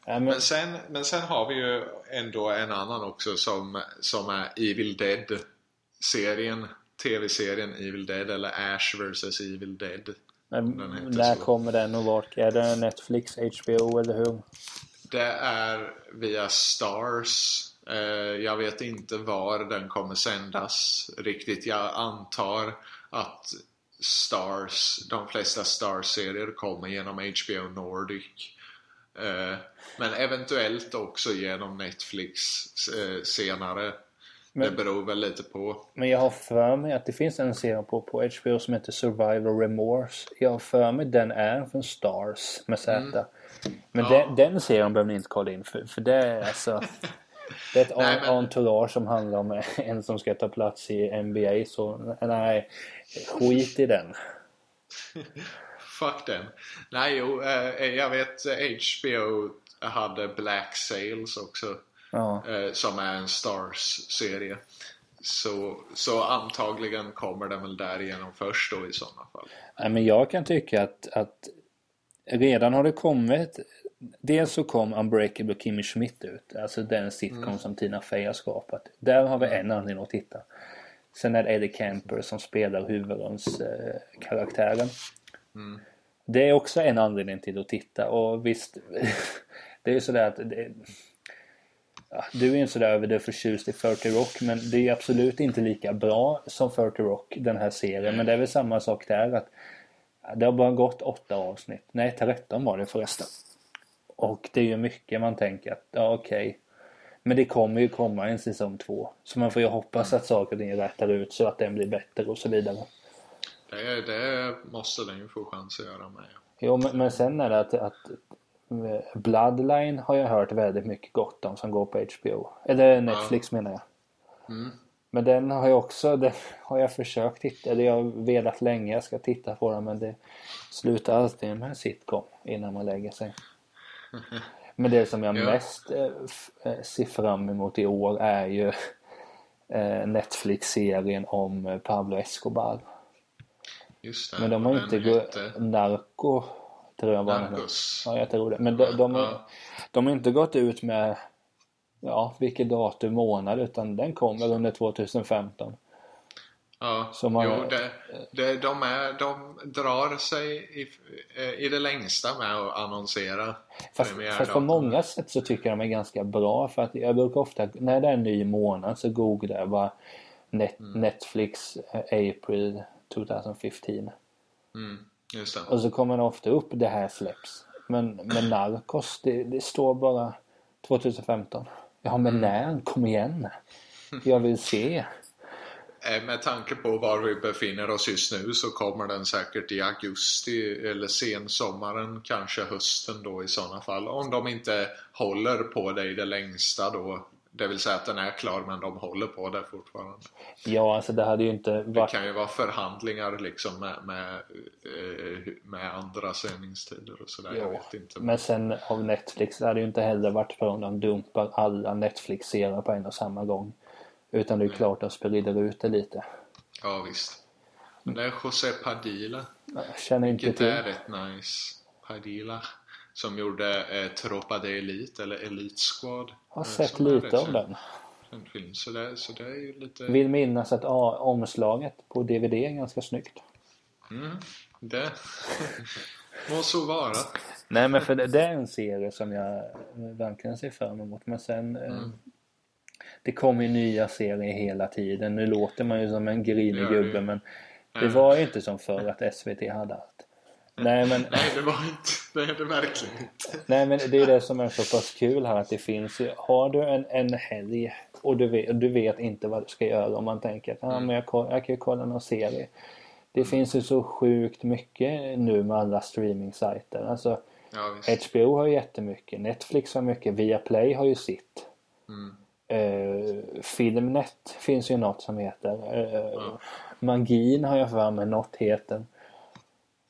Ja, men, sen, men sen har vi ju ändå en annan också som, som är Evil Dead serien TV-serien Evil Dead eller Ash vs Evil Dead. men när så. kommer den och vart? Är det Netflix, HBO eller hur? Det är via Stars. Eh, jag vet inte var den kommer sändas riktigt. Jag antar att Stars, de flesta Stars-serier kommer genom HBO Nordic. Eh, men eventuellt också genom Netflix eh, senare. det beror väl lite på. Men jag har för mig att det finns en serie på, på HBO som heter Survival Remorse. Jag har för mig den är från Stars med Z. Mm. Men Ja. den, den serien behöver ni inte kolla in för. För det är alltså... Det är ett Nej, men- entourage som handlar om en som ska ta plats i NBA. Så nej, skit i den. Fuck den. Nej, jo, eh, jag vet eh, HBO hade Black Sails också. Ja. eh, som är en Stars-serie. Så, så antagligen kommer den väl därigenom först då i sådana fall. Nej, men jag kan tycka att, att redan har det kommit Dels så kom Unbreakable Kimmy Schmidt ut. Alltså den sitcom Mm. som Tina Fey har skapat. Där har vi en anledning att titta. Sen är det Eddie Camper som spelar huvudrollskaraktären. Eh, karaktären. Mm. Det är också en anledning till att titta och visst Det är ju sådär att det, ja, Du är inte sådär över det förtjust i 40 Rock men det är absolut inte lika bra som 40 Rock den här serien men det är väl samma sak där att Det har bara gått åtta avsnitt. Nej 13 var det förresten. Och det är ju mycket man tänker att ja okej Men det kommer ju komma en säsong två. Så man får ju hoppas att saker och ting rättar ut så att den blir bättre och så vidare. Det, det måste den ju få chans att göra med. Jo, men, men sen är det att, att eh, Bloodline har jag hört väldigt mycket gott om som går på HBO. Eller Netflix menar jag. Mm. Men den har jag också, den har jag försökt titta. Eller jag har velat länge jag ska titta på den men det slutar alltid med en sitcom innan man lägger sig. Men det som jag Ja. mest eh, eh, ser fram emot i år är ju eh, Netflix-serien om Pablo Escobar. Just det. Men de har den inte gått... hette Narco tror jag var. Narcos. Ja, jag tror det. Men de, de, Ja. de har inte gått ut med ja, vilket datum, månad utan den kommer under 2015. Ja, Som man- jo, det, det, de, är, de drar sig i, eh, i det längsta med att annonsera Fast, fast på många sätt så tycker jag de är ganska bra för att jag brukar ofta, när det är en ny månad så googlar jag bara Net, Mm. Netflix eh, April 2015. Mm, just det. Och så kommer det ofta upp det här släpps. Men med Narcos, det, det står bara 2015. Ja men när? Kom igen. Jag vill se. Eh, Med tanke på var vi befinner oss just nu så kommer den säkert i augusti eller sensommaren, kanske hösten då i sådana fall. Om de inte håller på i det längsta då. Det vill säga att den är klar men de håller på det fortfarande. Ja alltså det hade ju inte Det varit... kan ju vara förhandlingar liksom med, med, eh, med andra sändningstider och sådär. Jag Ja, vet inte. men sen av Netflix det hade ju inte heller varit om de dumpar alla Netflix-serier på en och samma gång. Utan det är klart att de sprider ut det lite. Ja visst. Men det är José Padilla. Jag känner inte Vilket till. är rätt nice. Padilla. Som gjorde eh, Tropa de Elite eller Elite Squad. Jag har eh, sett lite av den. känd film. Så det, så det är ju lite... Vill minnas att ja, omslaget på DVD är ganska snyggt. Mm, det må så vara. Nej men för det, det är en serie som jag verkligen ser fram emot. Men sen eh, Mm. Det kommer ju nya serier hela tiden. Nu låter man ju som en grinig Ja, gubbe men det var ju inte som förr att SVT hade allt. Nej men, Nej, det var inte... Det är det verkligen inte. nej men det är det som är så pass kul här att det finns ju, Har du en, en helg och du vet, du vet inte vad du ska göra om man tänker att ah, men jag, jag kan ju kolla någon serie. Det finns ju så sjukt mycket nu med alla streaming-sajter. Alltså Ja. HBO har ju jättemycket, Netflix har mycket, Viaplay har ju sitt. Mm. Eh, Filmnet finns ju något som heter. Eh, Ja. Magin har jag för mig något heter.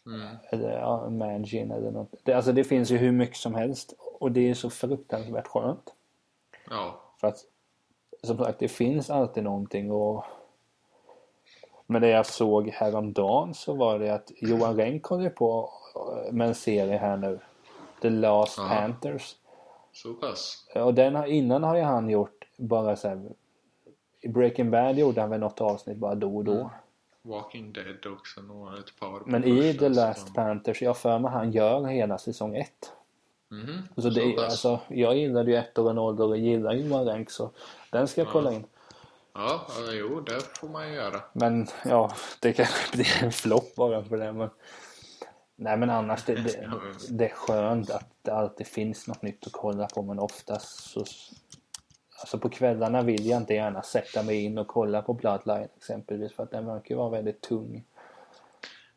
Mm. Magin eller något. Det, alltså det finns ju hur mycket som helst. Och det är så fruktansvärt skönt. Ja. För att som sagt det finns alltid någonting och men det jag såg häromdagen så var det att Johan Renck håller på med en serie här nu. The Last Ja. Panthers. Så pass. Och den innan har ju han gjort bara så här, I Breaking Bad gjorde han väl något avsnitt bara då och då. Mm. Walking Dead också. Några, ett par. Men i The Last. Panthers, jag för mig han gör hela säsong ett. Mhm. Så det, är- pass. alltså, jag gillade ju ettor och nollor och gillar Johan Renck så den ska jag kolla in. Ja, ja, jo, det får man ju göra. Men ja, det kanske blir en flopp bara för det. Men... Nej men annars, det, det, Ja, det är skönt att det alltid finns något nytt att kolla på men oftast så alltså på kvällarna vill jag inte gärna sätta mig in och kolla på Bloodline exempelvis för att den verkar ju vara väldigt tung.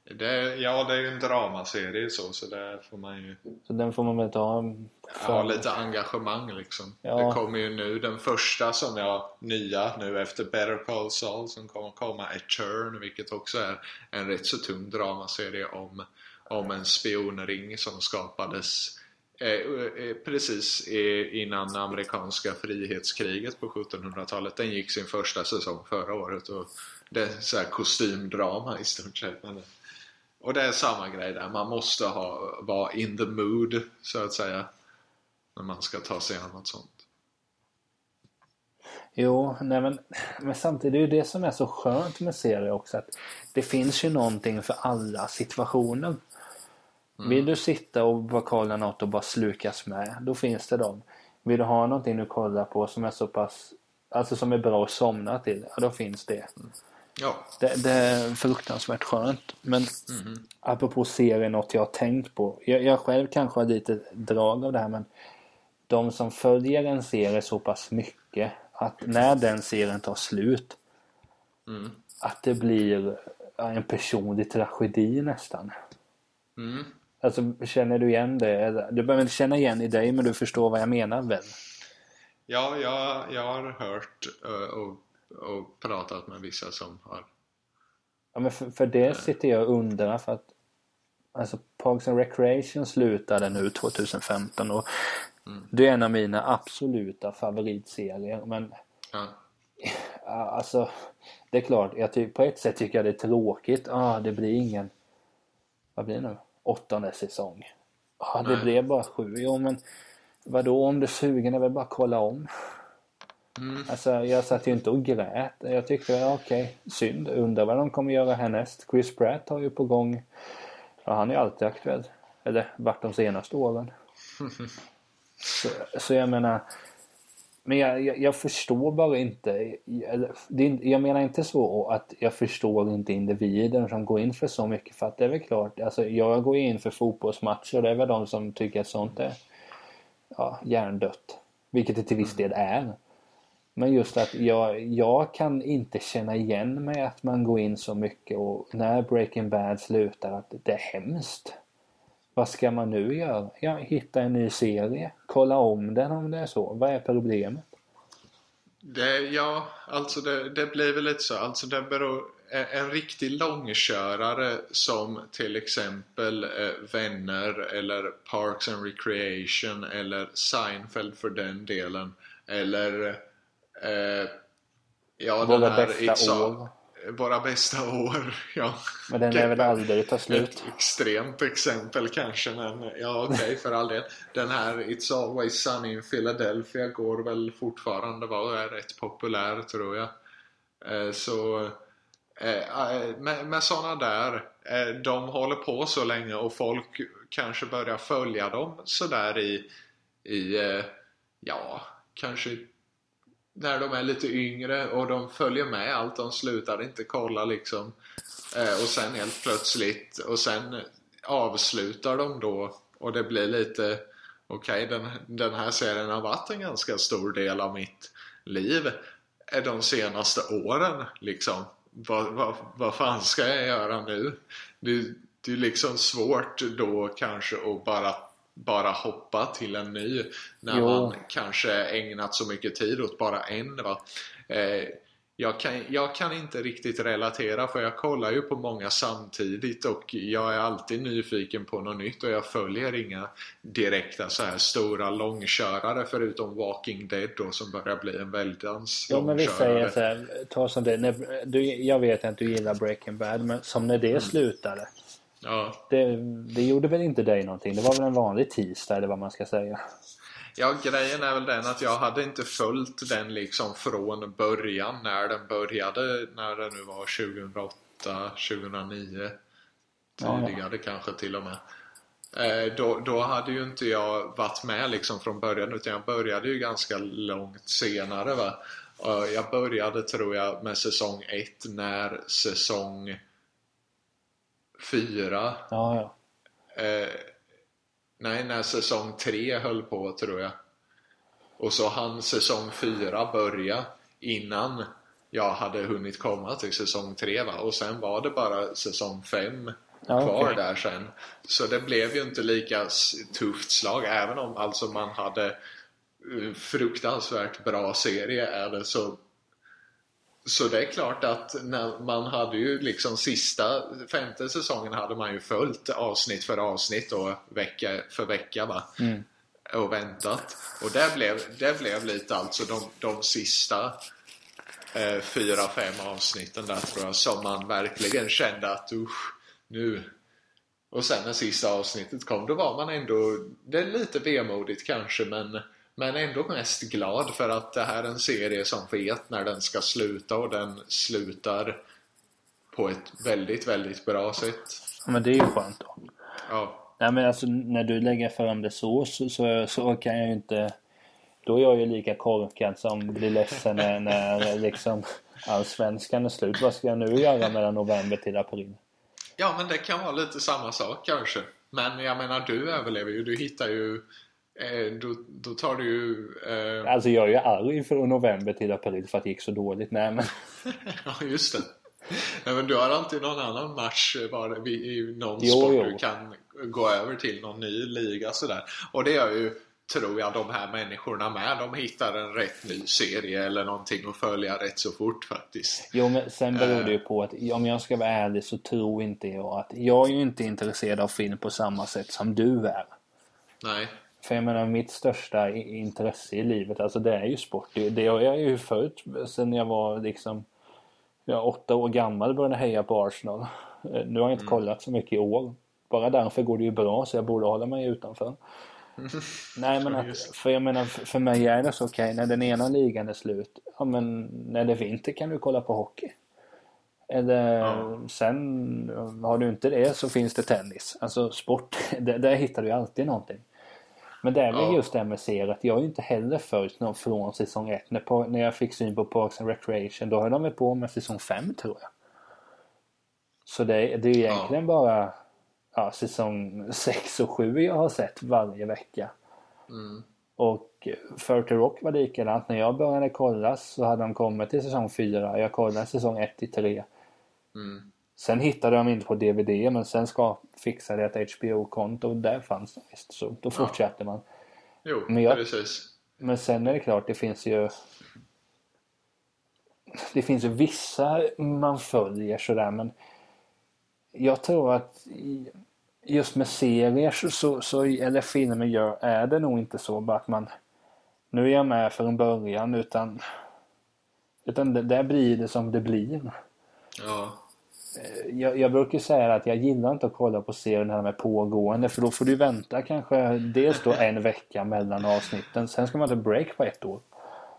Det, ja, det är ju en dramaserie så, så där får man ju Så den får man väl ta för... ha lite engagemang liksom. Ja. Det kommer ju nu, den första som jag, nya nu efter Better Call Saul som kommer komma är Turn, vilket också är en rätt så tung dramaserie om, om en spionring som skapades Eh, eh, eh, precis innan amerikanska frihetskriget på 1700-talet. Den gick sin första säsong förra året och det är så här kostymdrama i stort sett. Och det är samma grej där, man måste ha, vara in the mood så att säga när man ska ta sig an något sånt. Jo, nej men, men samtidigt är det ju det som är så skönt med serier också att det finns ju någonting för alla situationer. Vill du sitta och bara kolla något och bara slukas med, då finns det dem. Vill du ha någonting du kollar på som är så pass, alltså som är bra att somna till, ja då finns det. Ja, Det, det är fruktansvärt skönt. Men Mhm. apropå serier, något jag har tänkt på. Jag, jag själv kanske har lite drag av det här men de som följer en serie så pass mycket att när den serien tar slut Mm. att det blir en personlig tragedi nästan. Mm. Alltså känner du igen det? Du behöver inte känna igen i dig men du förstår vad jag menar väl? Ja, jag, jag har hört eh, och, och pratat med vissa som har Ja, men för, för det sitter jag och undrar för att Alltså Parks and Recreation slutade nu 2015 och det är en av mina absoluta favoritserier men ja, alltså det är klart, jag ty- på ett sätt tycker jag det är tråkigt. Ah, det blir ingen vad blir det nu? Åttonde säsong. Ah, det Nej. blev bara sju. Jo men vadå om du är sugen är väl bara kolla om. Mm. Alltså jag satt ju inte och grät. Jag tyckte ja, okej, synd. Undrar vad de kommer göra härnäst. Chris Pratt har ju på gång Ja, han är ju alltid aktuell. Eller vart de senaste åren. Så, så jag menar Men jag, jag, jag förstår bara inte Jag menar inte så att jag förstår inte individen som går in för så mycket för att det är väl klart Alltså jag går in för fotbollsmatcher det är väl de som tycker att sånt är Ja, hjärndött. Vilket det till viss del är. Men just att jag, jag kan inte känna igen mig att man går in så mycket och när Breaking Bad slutar att det är hemskt. Vad ska man nu göra? Ja, hitta en ny serie. Kolla om den om det är så. Vad är problemet? Det, ja, alltså det, det blir väl lite så. Alltså det beror, en, en riktig långkörare som till exempel eh, Vänner eller Parks and Recreation eller Seinfeld för den delen. Eller eh, ja, Våra den här bästa It's år. All- Våra bästa år, ja. Men den är väl aldrig ta slut. Ett extremt exempel kanske men ja okej för all del. Den här It's Always Sunny in Philadelphia går väl fortfarande var är rätt populär tror jag. Eh, Så eh, eh, med, med sådana där, eh, de håller på så länge och folk kanske börjar följa dem sådär i, i eh, ja, kanske när de är lite yngre och de följer med allt, de slutar inte kolla liksom. Eh, och sen helt plötsligt och sen avslutar de då och det blir lite okej den, den här serien har varit en ganska stor del av mitt liv eh, de senaste åren liksom. Vad, vad, vad fan ska jag göra nu? Det, det är liksom svårt då kanske att bara bara hoppa till en ny när Jo. man kanske ägnat så mycket tid åt bara en. Va? Eh, jag, kan, jag kan inte riktigt relatera för jag kollar ju på många samtidigt och jag är alltid nyfiken på något nytt och jag följer inga direkta så här stora långkörare förutom Walking Dead då som börjar bli en väldans Ja men vi säger så här, ta som det, när, du, jag vet att du gillar Breaking Bad men som när det slutade. Ja. Det, det gjorde väl inte dig någonting? Det var väl en vanlig tisdag eller vad man ska säga. Ja, grejen är väl den att jag hade inte följt den liksom från början när den började, när det nu var 2008, 2009 Ja, ja. tidigare kanske till och med. Eh, då, då hade ju inte jag varit med liksom från början utan jag började ju ganska långt senare va. Jag började tror jag med säsong 1 när säsong 4 Ja, ja. Eh, nej, när säsong tre höll på tror jag. Och så hann säsong 4 börja innan jag hade hunnit komma till säsong 3 va? Och sen var det bara säsong 5 Ja, kvar okej. där sen. Så det blev ju inte lika tufft slag även om alltså man hade eh, fruktansvärt bra serie är det så så det är klart att när man hade ju liksom sista femte säsongen hade man ju följt avsnitt för avsnitt och vecka för vecka va Mm. och väntat. Och det blev, det blev lite alltså de, de sista eh, fyra, fem avsnitten där tror jag som man verkligen kände att usch, nu. Och sen när sista avsnittet kom då var man ändå, det är lite vemodigt kanske men men ändå mest glad för att det här är en serie som vet när den ska sluta och den slutar på ett väldigt, väldigt bra sätt. Men det är ju skönt då. Ja, Nej men alltså när du lägger fram det så, så, så, så kan jag ju inte... Då är jag ju lika korkad som blir ledsen när, när liksom allsvenskan är slut. Vad ska jag nu göra mellan november till april? Ja, men det kan vara lite samma sak kanske. Men jag menar, du överlever ju. Du hittar ju... Eh, då, då tar du ju... Eh, Alltså jag är ju arg från november till april för att det gick så dåligt. Nej men... ja, just det. Nej, men du har alltid någon annan match eh, var i i någon Jo, sport jo. du kan gå över till någon ny liga sådär. Och det gör ju, tror jag, de här människorna med. De hittar en rätt ny serie eller någonting att följa rätt så fort faktiskt. Jo men sen beror det ju på att om jag ska vara ärlig så tror inte jag att... Jag är ju inte intresserad av film på samma sätt som du är. Nej. För jag menar mitt största intresse i livet, alltså det är ju sport. Det, det har jag ju följt sen jag var liksom jag åtta år gammal började heja på Arsenal. Eh, Nu har jag inte kollat så mycket i år. Bara därför går det ju bra så jag borde hålla mig utanför. Nej men att, för jag menar för mig är det så okej när den ena ligan är slut. Ja men när det är vinter kan du kolla på hockey. Eller Ja. sen har du inte det så finns det tennis. Alltså sport, där, där hittar du ju alltid någonting. Men det är väl Ja. just det med serier att jag har ju inte heller följt någon från säsong 1. När, på, när jag fick syn på Parks and Recreation då höll de väl på med säsong 5 tror jag. Så det, det är ju egentligen bara ja, säsong 6 och 7 jag har sett varje vecka. Mm. Och 40 Rock var likadant. När jag började kolla så hade de kommit till säsong 4. Jag kollade säsong 1 till 3. Mm. Sen hittade de inte på DVD men sen ska fixade jag ett HBO-konto och där fanns de visst. Så då fortsatte man. Jo, Men jag- precis. Men sen är det klart, det finns ju Det finns ju vissa man följer sådär men Jag tror att just med serier så, så, så eller filmer gör, är det nog inte så bara att man Nu är jag med från början utan Utan det, där blir det som det blir. Ja. Jag, jag brukar säga att jag gillar inte att kolla på serier när de är pågående för då får du vänta kanske dels då en vecka mellan avsnitten. Sen ska man ta break på ett år.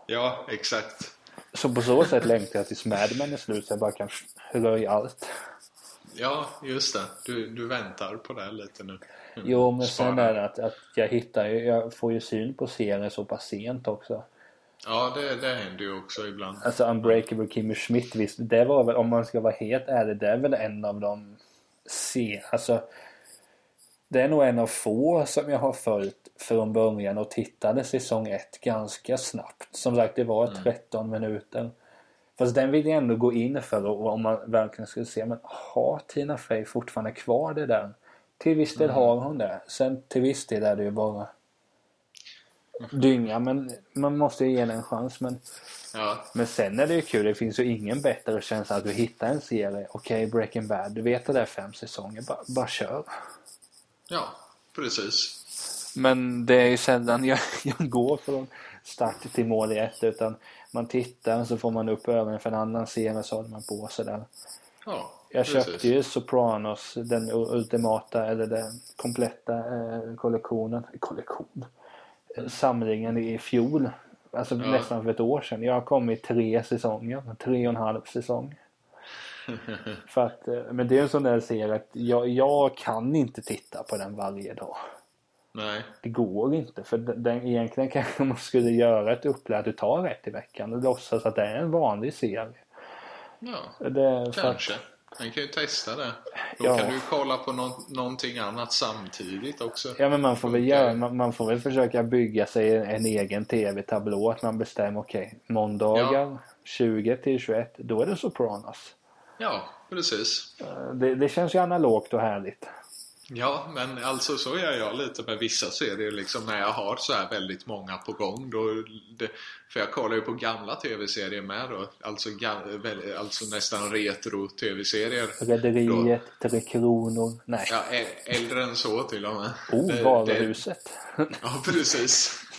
ja, exakt. Så på så sätt längtar jag tills Mad Men är slut så jag bara kan röja allt. Ja, just det. Du, du väntar på det lite nu. Mm. Jo men sen Sparar. är det att, att jag hittar ju, jag får ju syn på serier så pass sent också. Ja, det, det händer ju också ibland. Alltså Unbreakable Kimmy Schmidt visst, det var väl om man ska vara helt ärlig, det är väl en av de se, alltså det är nog en av få som jag har följt från början och tittade säsong 1 ganska snabbt. Som sagt, det var 13 minuter. Fast den vill jag ändå gå in för och om man verkligen skulle se, men har Tina Fey fortfarande kvar det där? Till viss del har hon det. Sen till viss del är det ju bara dynga, men man måste ju ge den en chans. Men Ja, men sen är det ju kul, det finns ju ingen bättre känsla att du hittar en serie. Okej, Breaking Bad, du vet att det är fem säsonger, bara, bara kör. ja precis. Men det är ju sällan jag, jag går från start till mål i ett utan man tittar så får man upp ögonen för en annan serie så håller man på sådär. Ja, Jag precis. köpte ju Sopranos, den ultimata eller den kompletta eh, kollektionen, kollektion, samlingen i fjol. Alltså Ja. nästan för ett år sedan. Jag har kommit tre säsonger, tre och en halv säsong. För att, eh, men det är en sån där serie att jag, jag kan inte titta på den varje dag. Nej, Det går inte för den, egentligen kanske man skulle göra ett upplägg att du tar rätt i veckan och låtsas att det är en vanlig serie. ja, Det, för att- Han kan ju testa det. Då Ja. kan du kolla på nå- någonting annat samtidigt också. Ja men man får väl göra, man, man får väl försöka bygga sig en, en egen tv-tablå. Att man bestämmer okej, måndagar 20 till 21, då är det Sopranos. Ja, precis. Eh, Det, det känns ju analogt och härligt. Ja, men alltså så gör jag lite med vissa serier liksom när jag har så här väldigt många på gång. Då det, för jag kollar ju på gamla tv-serier med då. Alltså, väl- alltså nästan retro-tv-serier. Rederiet, Tre Kronor, nej. Ja, äldre än så till och med. Oh, Varuhuset. Ja, precis.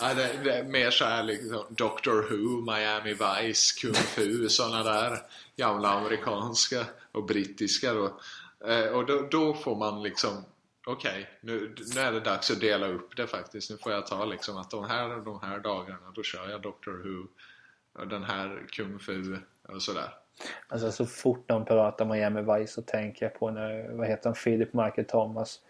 ja, det, det är mer så här liksom Doctor Who, Miami Vice, Kung Fu, sådana där gamla amerikanska och brittiska då. Eh, och då, då får man liksom Okej, nu, nu är det dags att dela upp det faktiskt. Nu får jag ta liksom att de här de här dagarna då kör jag Doctor Who och den här Kung Fu och sådär. Alltså så fort de pratar Miami Vice så tänker jag på när, vad heter han, Philip Michael Thomas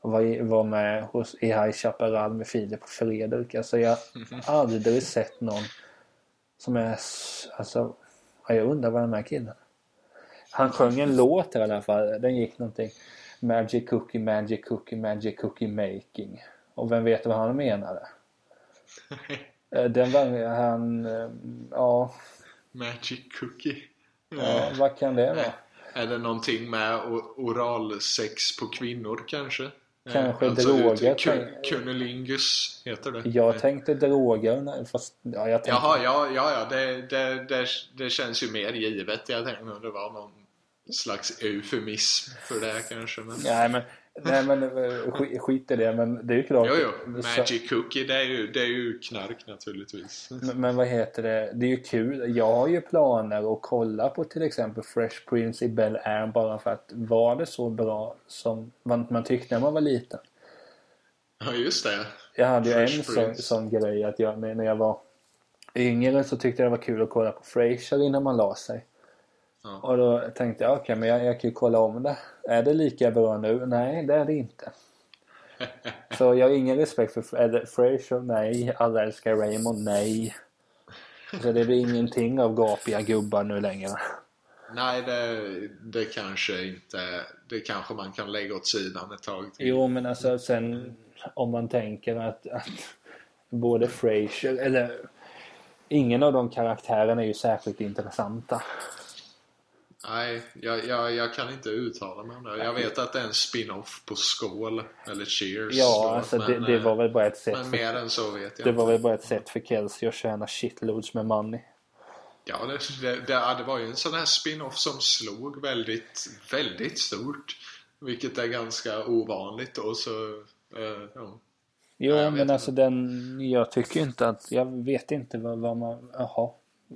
var, var med hos, i High Chaparral med Filip och Fredrik. Alltså jag har aldrig sett någon som är, alltså, jag undrar vad den här killen. Han sjöng en låt i alla fall, den gick någonting. Magic cookie, magic cookie, magic cookie making. Och vem vet vad han menade? Eh, Den var han, eh, ja, Magic Cookie. ja vad kan det vara? Är det någonting med oralsex på kvinnor kanske? Kanske alltså, droger, Cunnilingus heter det. Jag tänkte droger, fast ja, jag tänkte... Jaha, ja, ja, ja det, det, det, det känns ju mer givet. Jag tänkte nog det var någon slags eufemism för det kanske. Men... Nej men, nej, men eh, skit, skit i det, men det är ju klart. Jo, jo. Så- Magic Cookie, det är, ju, det är ju knark naturligtvis. Men, men vad heter det? Det är ju kul. Jag har ju planer att kolla på till exempel Fresh Prince i Bel Air bara för att var det så bra som man, man tyckte när man var liten? Ja, just det. Jag hade ju en sån, sån grej att jag, när när jag var yngre så tyckte jag det var kul att kolla på Frasier innan man la sig. Ja. Och då tänkte jag okej men jag, jag kan ju kolla om det. Är det lika bra nu? Nej det är det inte. Så jag har ingen respekt för Frasier? Nej. Alla älskar Raymond? Nej. Så det blir ingenting av gapiga gubbar nu längre. Nej, det, det kanske inte... Det kanske man kan lägga åt sidan ett tag till. Jo men alltså sen om man tänker att, att både Frasier eller ingen av de karaktärerna är ju särskilt intressanta. Nej, jag, jag, jag kan inte uttala mig om det. Jag vet att det är en spin-off på Skål, eller Cheers. Ja då, alltså men, det, det eh, var väl bara ett sätt Men för, mer än så vet jag det var inte. väl bara ett sätt för Kelsey att tjäna shitloads med money. Ja, det, det, det, var ju en sån här spin-off som slog väldigt, väldigt stort. Vilket är ganska ovanligt och så... eh, ja. Jo Ja, men alltså den, jag tycker inte att, jag vet inte vad, vad man, jaha.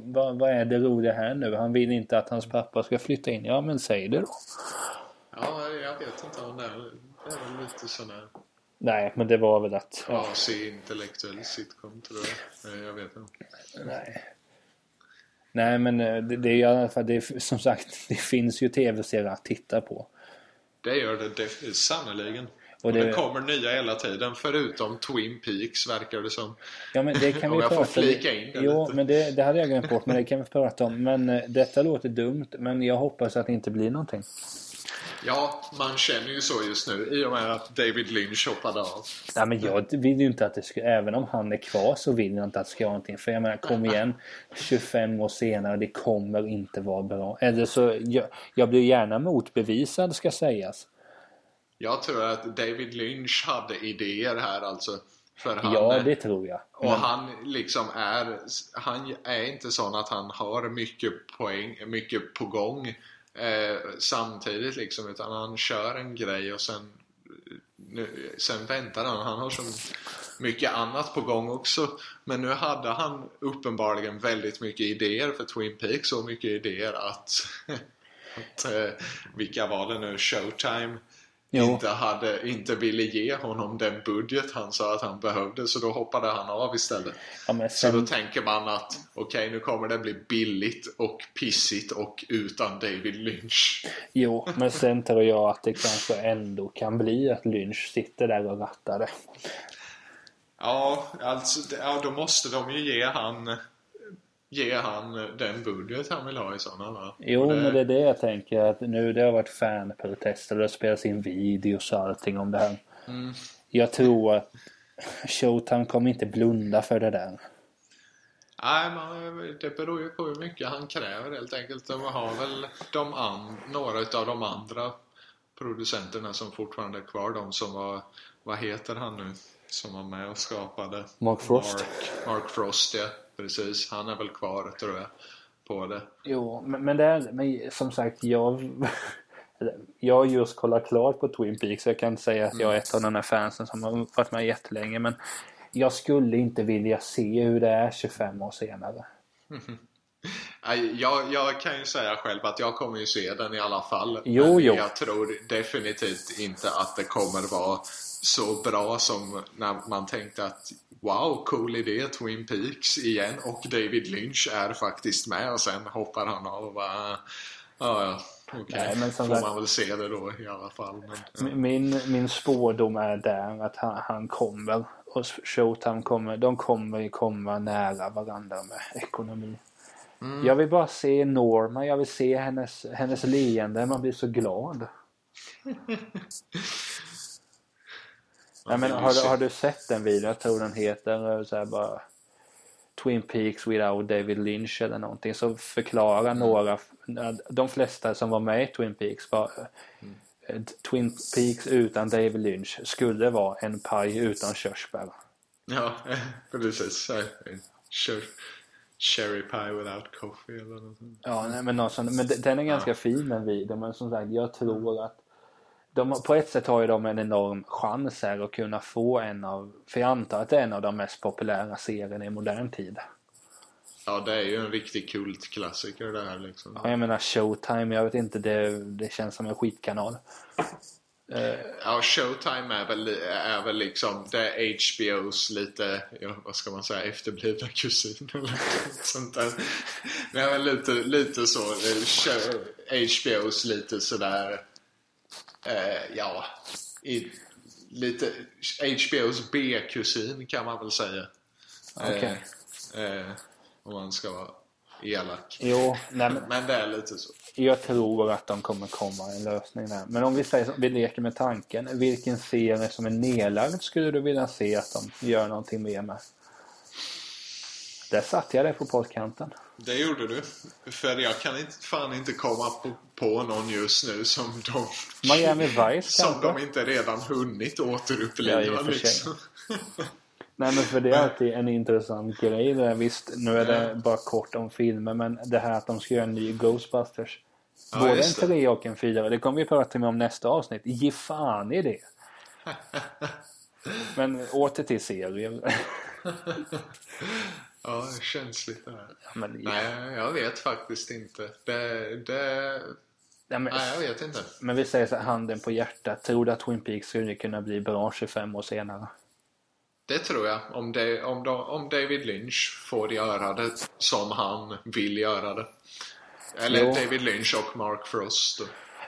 Vad, vad är det roliga här nu? Han vill inte att hans pappa ska flytta in. Ja men säg det då. ja, jag vet inte det är... Det är väl lite sån här Nej men det var väl att, ja, trasig intellektuell sitcom tror jag. Jag vet inte. nej. Nej men eh, det, det är i alla fall, det, är- som sagt, det finns ju tv-serier att titta på. Det gör det def- sannerligen. Och det... det- kommer nya hela tiden förutom Twin Peaks verkar det som. Ja men det kan Om vi jag får flika in det Jo lite. men det, det hade jag glömt bort men det kan vi prata om. Men eh, detta låter dumt men jag hoppas att det inte blir någonting. Ja, man känner ju så just nu i och med att David Lynch hoppade av. Nej men jag vill ju inte att det ska, även om han är kvar så vill jag inte att det ska vara någonting. För jag menar kom igen 25 år senare, det kommer inte vara bra. Eller så, jag, jag blir gärna motbevisad ska sägas. Jag tror att David Lynch hade idéer här alltså. För han, Ja det tror jag. Och han liksom är, han är inte sån att han har mycket poäng, mycket på gång eh, samtidigt liksom. Utan han kör en grej och sen, nu, sen väntar han. Han har så mycket annat på gång också. Men nu hade han uppenbarligen väldigt mycket idéer för Twin Peaks. Så mycket idéer att, att eh, vilka var det nu? Showtime Jo. inte, hade, inte ville ge honom den budget han sa att han behövde så då hoppade han av istället. Ja, men Så då sen, tänker man att okej nu kommer det bli billigt och pissigt och utan David Lynch. jo, men sen tror jag att det kanske ändå kan bli att Lynch sitter där och rattar det. Ja, alltså ja, då måste de ju ge han ge han den budget han vill ha i sådana fall. Jo, det... men det är det jag tänker att nu det har varit fanprotester och det spelas in videos och allting om det här. Mm. Jag tror att Showtime kommer inte blunda för det där. Nej, man, det beror ju på hur mycket han kräver helt enkelt. De har väl de an, några av de andra producenterna som fortfarande är kvar. De som var, vad heter han nu? Som var med och skapade Mark Frost. Mark, Mark Frost, ja. Precis. Han är väl kvar tror jag. På det. Jo, men, men det är, men som sagt jag jag har just kollat klart på Twin Peaks så jag kan inte säga att jag är ett av de här fansen som har varit med jättelänge men jag skulle inte vilja se hur det är 25 år senare. Jag, jag kan ju säga själv att jag kommer ju se den i alla fall. Jo, men jo. jag tror definitivt inte att det kommer vara så bra som när man tänkte att Wow, cool idé, Twin Peaks igen och David Lynch är faktiskt med och sen hoppar han av och bara Ja, ja. Okej, okay. får man väl se det då i alla fall. Men, ja. min, min spårdom är där att han, han kommer och Showtime kommer, de kommer komma nära varandra med ekonomi. Mm. Jag vill bara se Norma, jag vill se hennes, hennes leende, man blir så glad. ja, men har, du, har du sett den videon? Jag tror den heter så här bara Twin Peaks without David Lynch eller någonting. Så förklarar mm. några, de flesta som var med i Twin Peaks var mm. Twin Peaks utan David Lynch skulle vara en paj utan körsbär. Ja, precis. Cherry pie without coffee eller något sånt. Ja, nej, men, något men den är ganska ja. fin den videon. Men som sagt, jag tror att de, på ett sätt har ju de en enorm chans här att kunna få en av, för jag antar att det är en av de mest populära serierna i modern tid. Ja, det är ju en riktig kultklassiker det här liksom. Ja, jag menar Showtime, jag vet inte, det, det känns som en skitkanal. Uh, ja, Showtime är väl, är väl liksom det är HBOs lite, ja, vad ska man säga, efterblivna kusin eller något sånt där. Det är väl lite, lite så, HBOs lite sådär, uh, ja, i, lite HBOs B-kusin kan man väl säga. Okej. Okay. Uh, om man ska vara elak. Jo, nej, men, men det är lite så. Jag tror att de kommer komma en lösning där. Men om vi säger vi leker med tanken. Vilken serie som är nedlagd skulle du vilja se att de gör någonting mer med? Där satte jag dig på poddkanten. Det gjorde du. För jag kan inte, fan inte komma på, på någon just nu som de... Miami Vice Som kanske? de inte redan hunnit återuppliva ja, liksom. Nej men för det är alltid en intressant grej där. Visst, nu är det bara kort om filmen men det här att de ska göra en ny Ghostbusters. Ja, Både en tre och en fyra. Det kommer vi prata med om nästa avsnitt. Ge fan i det. men åter till serien. ja, känsligt det här. Ja, men, Nej, jag vet faktiskt inte. Det... det... Ja, men, Nej, jag vet inte. Men vi säger så här, handen på hjärtat. Tror du att Twin Peaks skulle kunna bli bra 25 år senare? Det tror jag. Om, det, om, de, om David Lynch får göra det som han vill göra det. Eller jo. David Lynch och Mark Frost.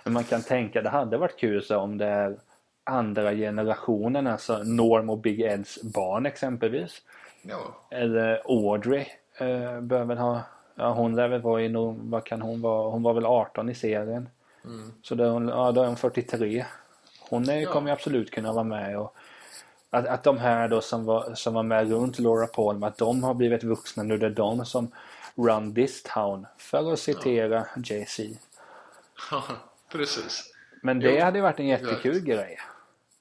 Men man kan tänka, det hade varit kul så om det är andra generationen, alltså Norm och Big Eds barn exempelvis. Ja. Eller Audrey eh, bör väl ha, ja hon lär väl vara i, vad kan hon vara, hon var väl 18 i serien. Mm. Så då, ja, då är hon 43. Hon är, ja. kommer absolut kunna vara med och att, att de här då som var, som var med runt Laura Palmer, att de har blivit vuxna nu. Det är de som run this town. För att citera ja. Jay-Z. Ja, precis. Men det jo, hade ju varit en jättekul grej.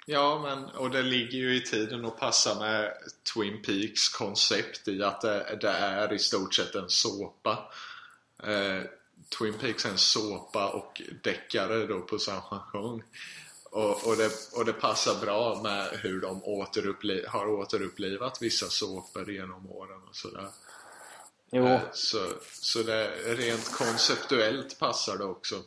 Ja, men och det ligger ju i tiden att passa med Twin Peaks koncept i att det, det är i stort sett en såpa. Eh, Twin Peaks är en såpa och deckare då på samma gång. Och, och, det, och det passar bra med hur de återuppliv, har återupplivat vissa såpor genom åren och sådär. Jo. Eh, så, så det, rent konceptuellt passar det också.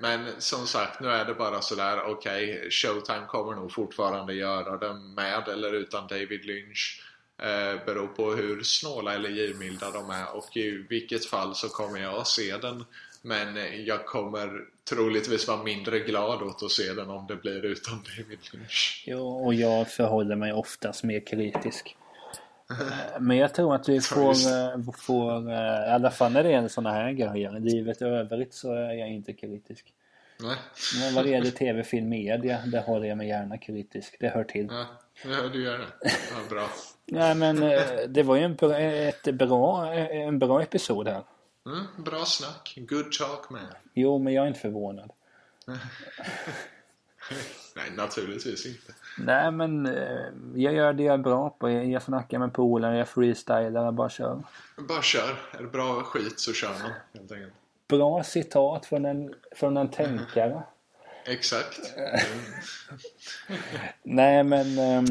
Men som sagt, nu är det bara sådär, okej, okay, Showtime kommer nog fortfarande göra det med eller utan David Lynch. Eh, beror på hur snåla eller givmilda de är och i vilket fall så kommer jag se den men jag kommer troligtvis vara mindre glad åt att se den om det blir utan David Lynch. Jo, och jag förhåller mig oftast mer kritisk. Men jag tror att vi får, eh, får eh, i alla fall när det är sådana här grejer. Livet i övrigt så är jag inte kritisk. Nej. Men vad det gäller tv, film, media, det håller jag mig gärna kritisk. Det hör till. Ja, ja du gör det. Ja, bra. Nej men eh, det var ju en, bra- ett bra, en bra episod här. Mm, bra snack. Good talk man. Jo, men jag är inte förvånad. Nej, naturligtvis inte. Nej men eh, jag gör det jag är bra på. Jag jag snackar med polare, jag freestylar, jag bara kör. Bara kör. Är det bra skit så kör man helt enkelt. Bra citat från en, från en tänkare. Exakt. Nej men eh,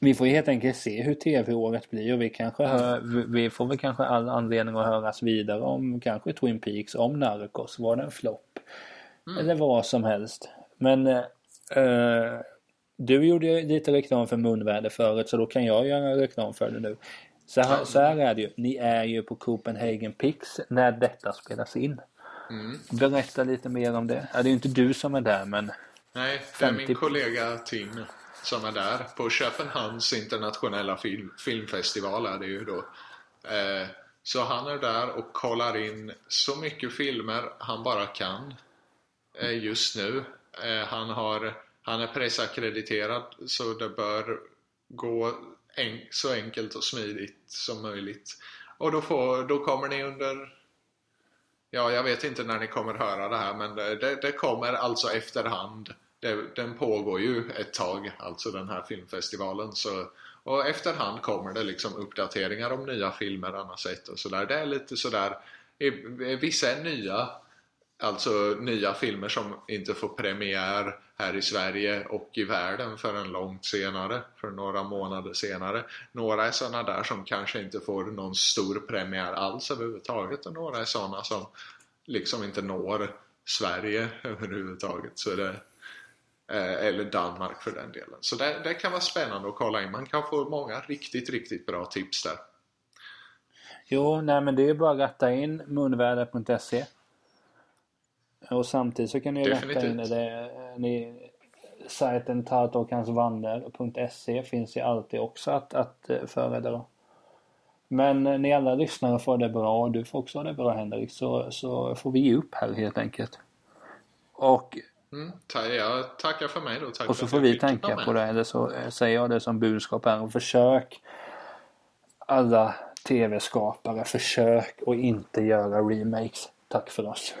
vi får helt enkelt se hur tv-året blir och vi kanske hör, vi- får väl kanske all anledning att höras vidare om kanske Twin Peaks, om Narcos, var det en flopp? Eller vad som helst. Men eh, eh, du gjorde lite reklam för munväder förut så då kan jag göra reklam för det nu. Så här, så här är det ju. Ni är ju på Copenhagen Pix när detta spelas in. Mm. Berätta lite mer om det. Ja, det är ju inte du som är där men Nej, det är 50 min kollega Tim som är där på Köpenhamns internationella film, filmfestival är det ju då. Eh, så han är där och kollar in så mycket filmer han bara kan eh, just nu. Eh, han, har, han är pressackrediterad så det bör gå en, så enkelt och smidigt som möjligt. Och då, får, då kommer ni under Ja, jag vet inte när ni kommer höra det här men det, det, det kommer alltså efterhand. Det, den pågår ju ett tag, alltså den här filmfestivalen. Så, och efterhand kommer det liksom uppdateringar om nya filmer han har sett och sådär. Det är lite sådär, vissa är nya, alltså nya filmer som inte får premiär här i Sverige och i världen förrän långt senare, för några månader senare. Några är sådana där som kanske inte får någon stor premiär alls överhuvudtaget och några är sådana som liksom inte når Sverige överhuvudtaget. Så det, eh, eller Danmark för den delen. Så det, det kan vara spännande att kolla in. Man kan få många riktigt, riktigt bra tips där. Jo, nej men det är ju bara att ratta in munväder.se. Och samtidigt så kan ni ju ratta in Definitivt. det. Ni, sajten tartåkansvander.se finns ju alltid också att, att eh, föredra. Men eh, ni alla lyssnare får det bra och du får också det bra Henrik så, så får vi ge upp här helt enkelt. Och, Mm, jag tackar för mig då. Tack och så får vi tänka på det eller så eh, säger jag det som budskap här och försök alla tv-skapare försök att inte göra remakes. Tack för oss.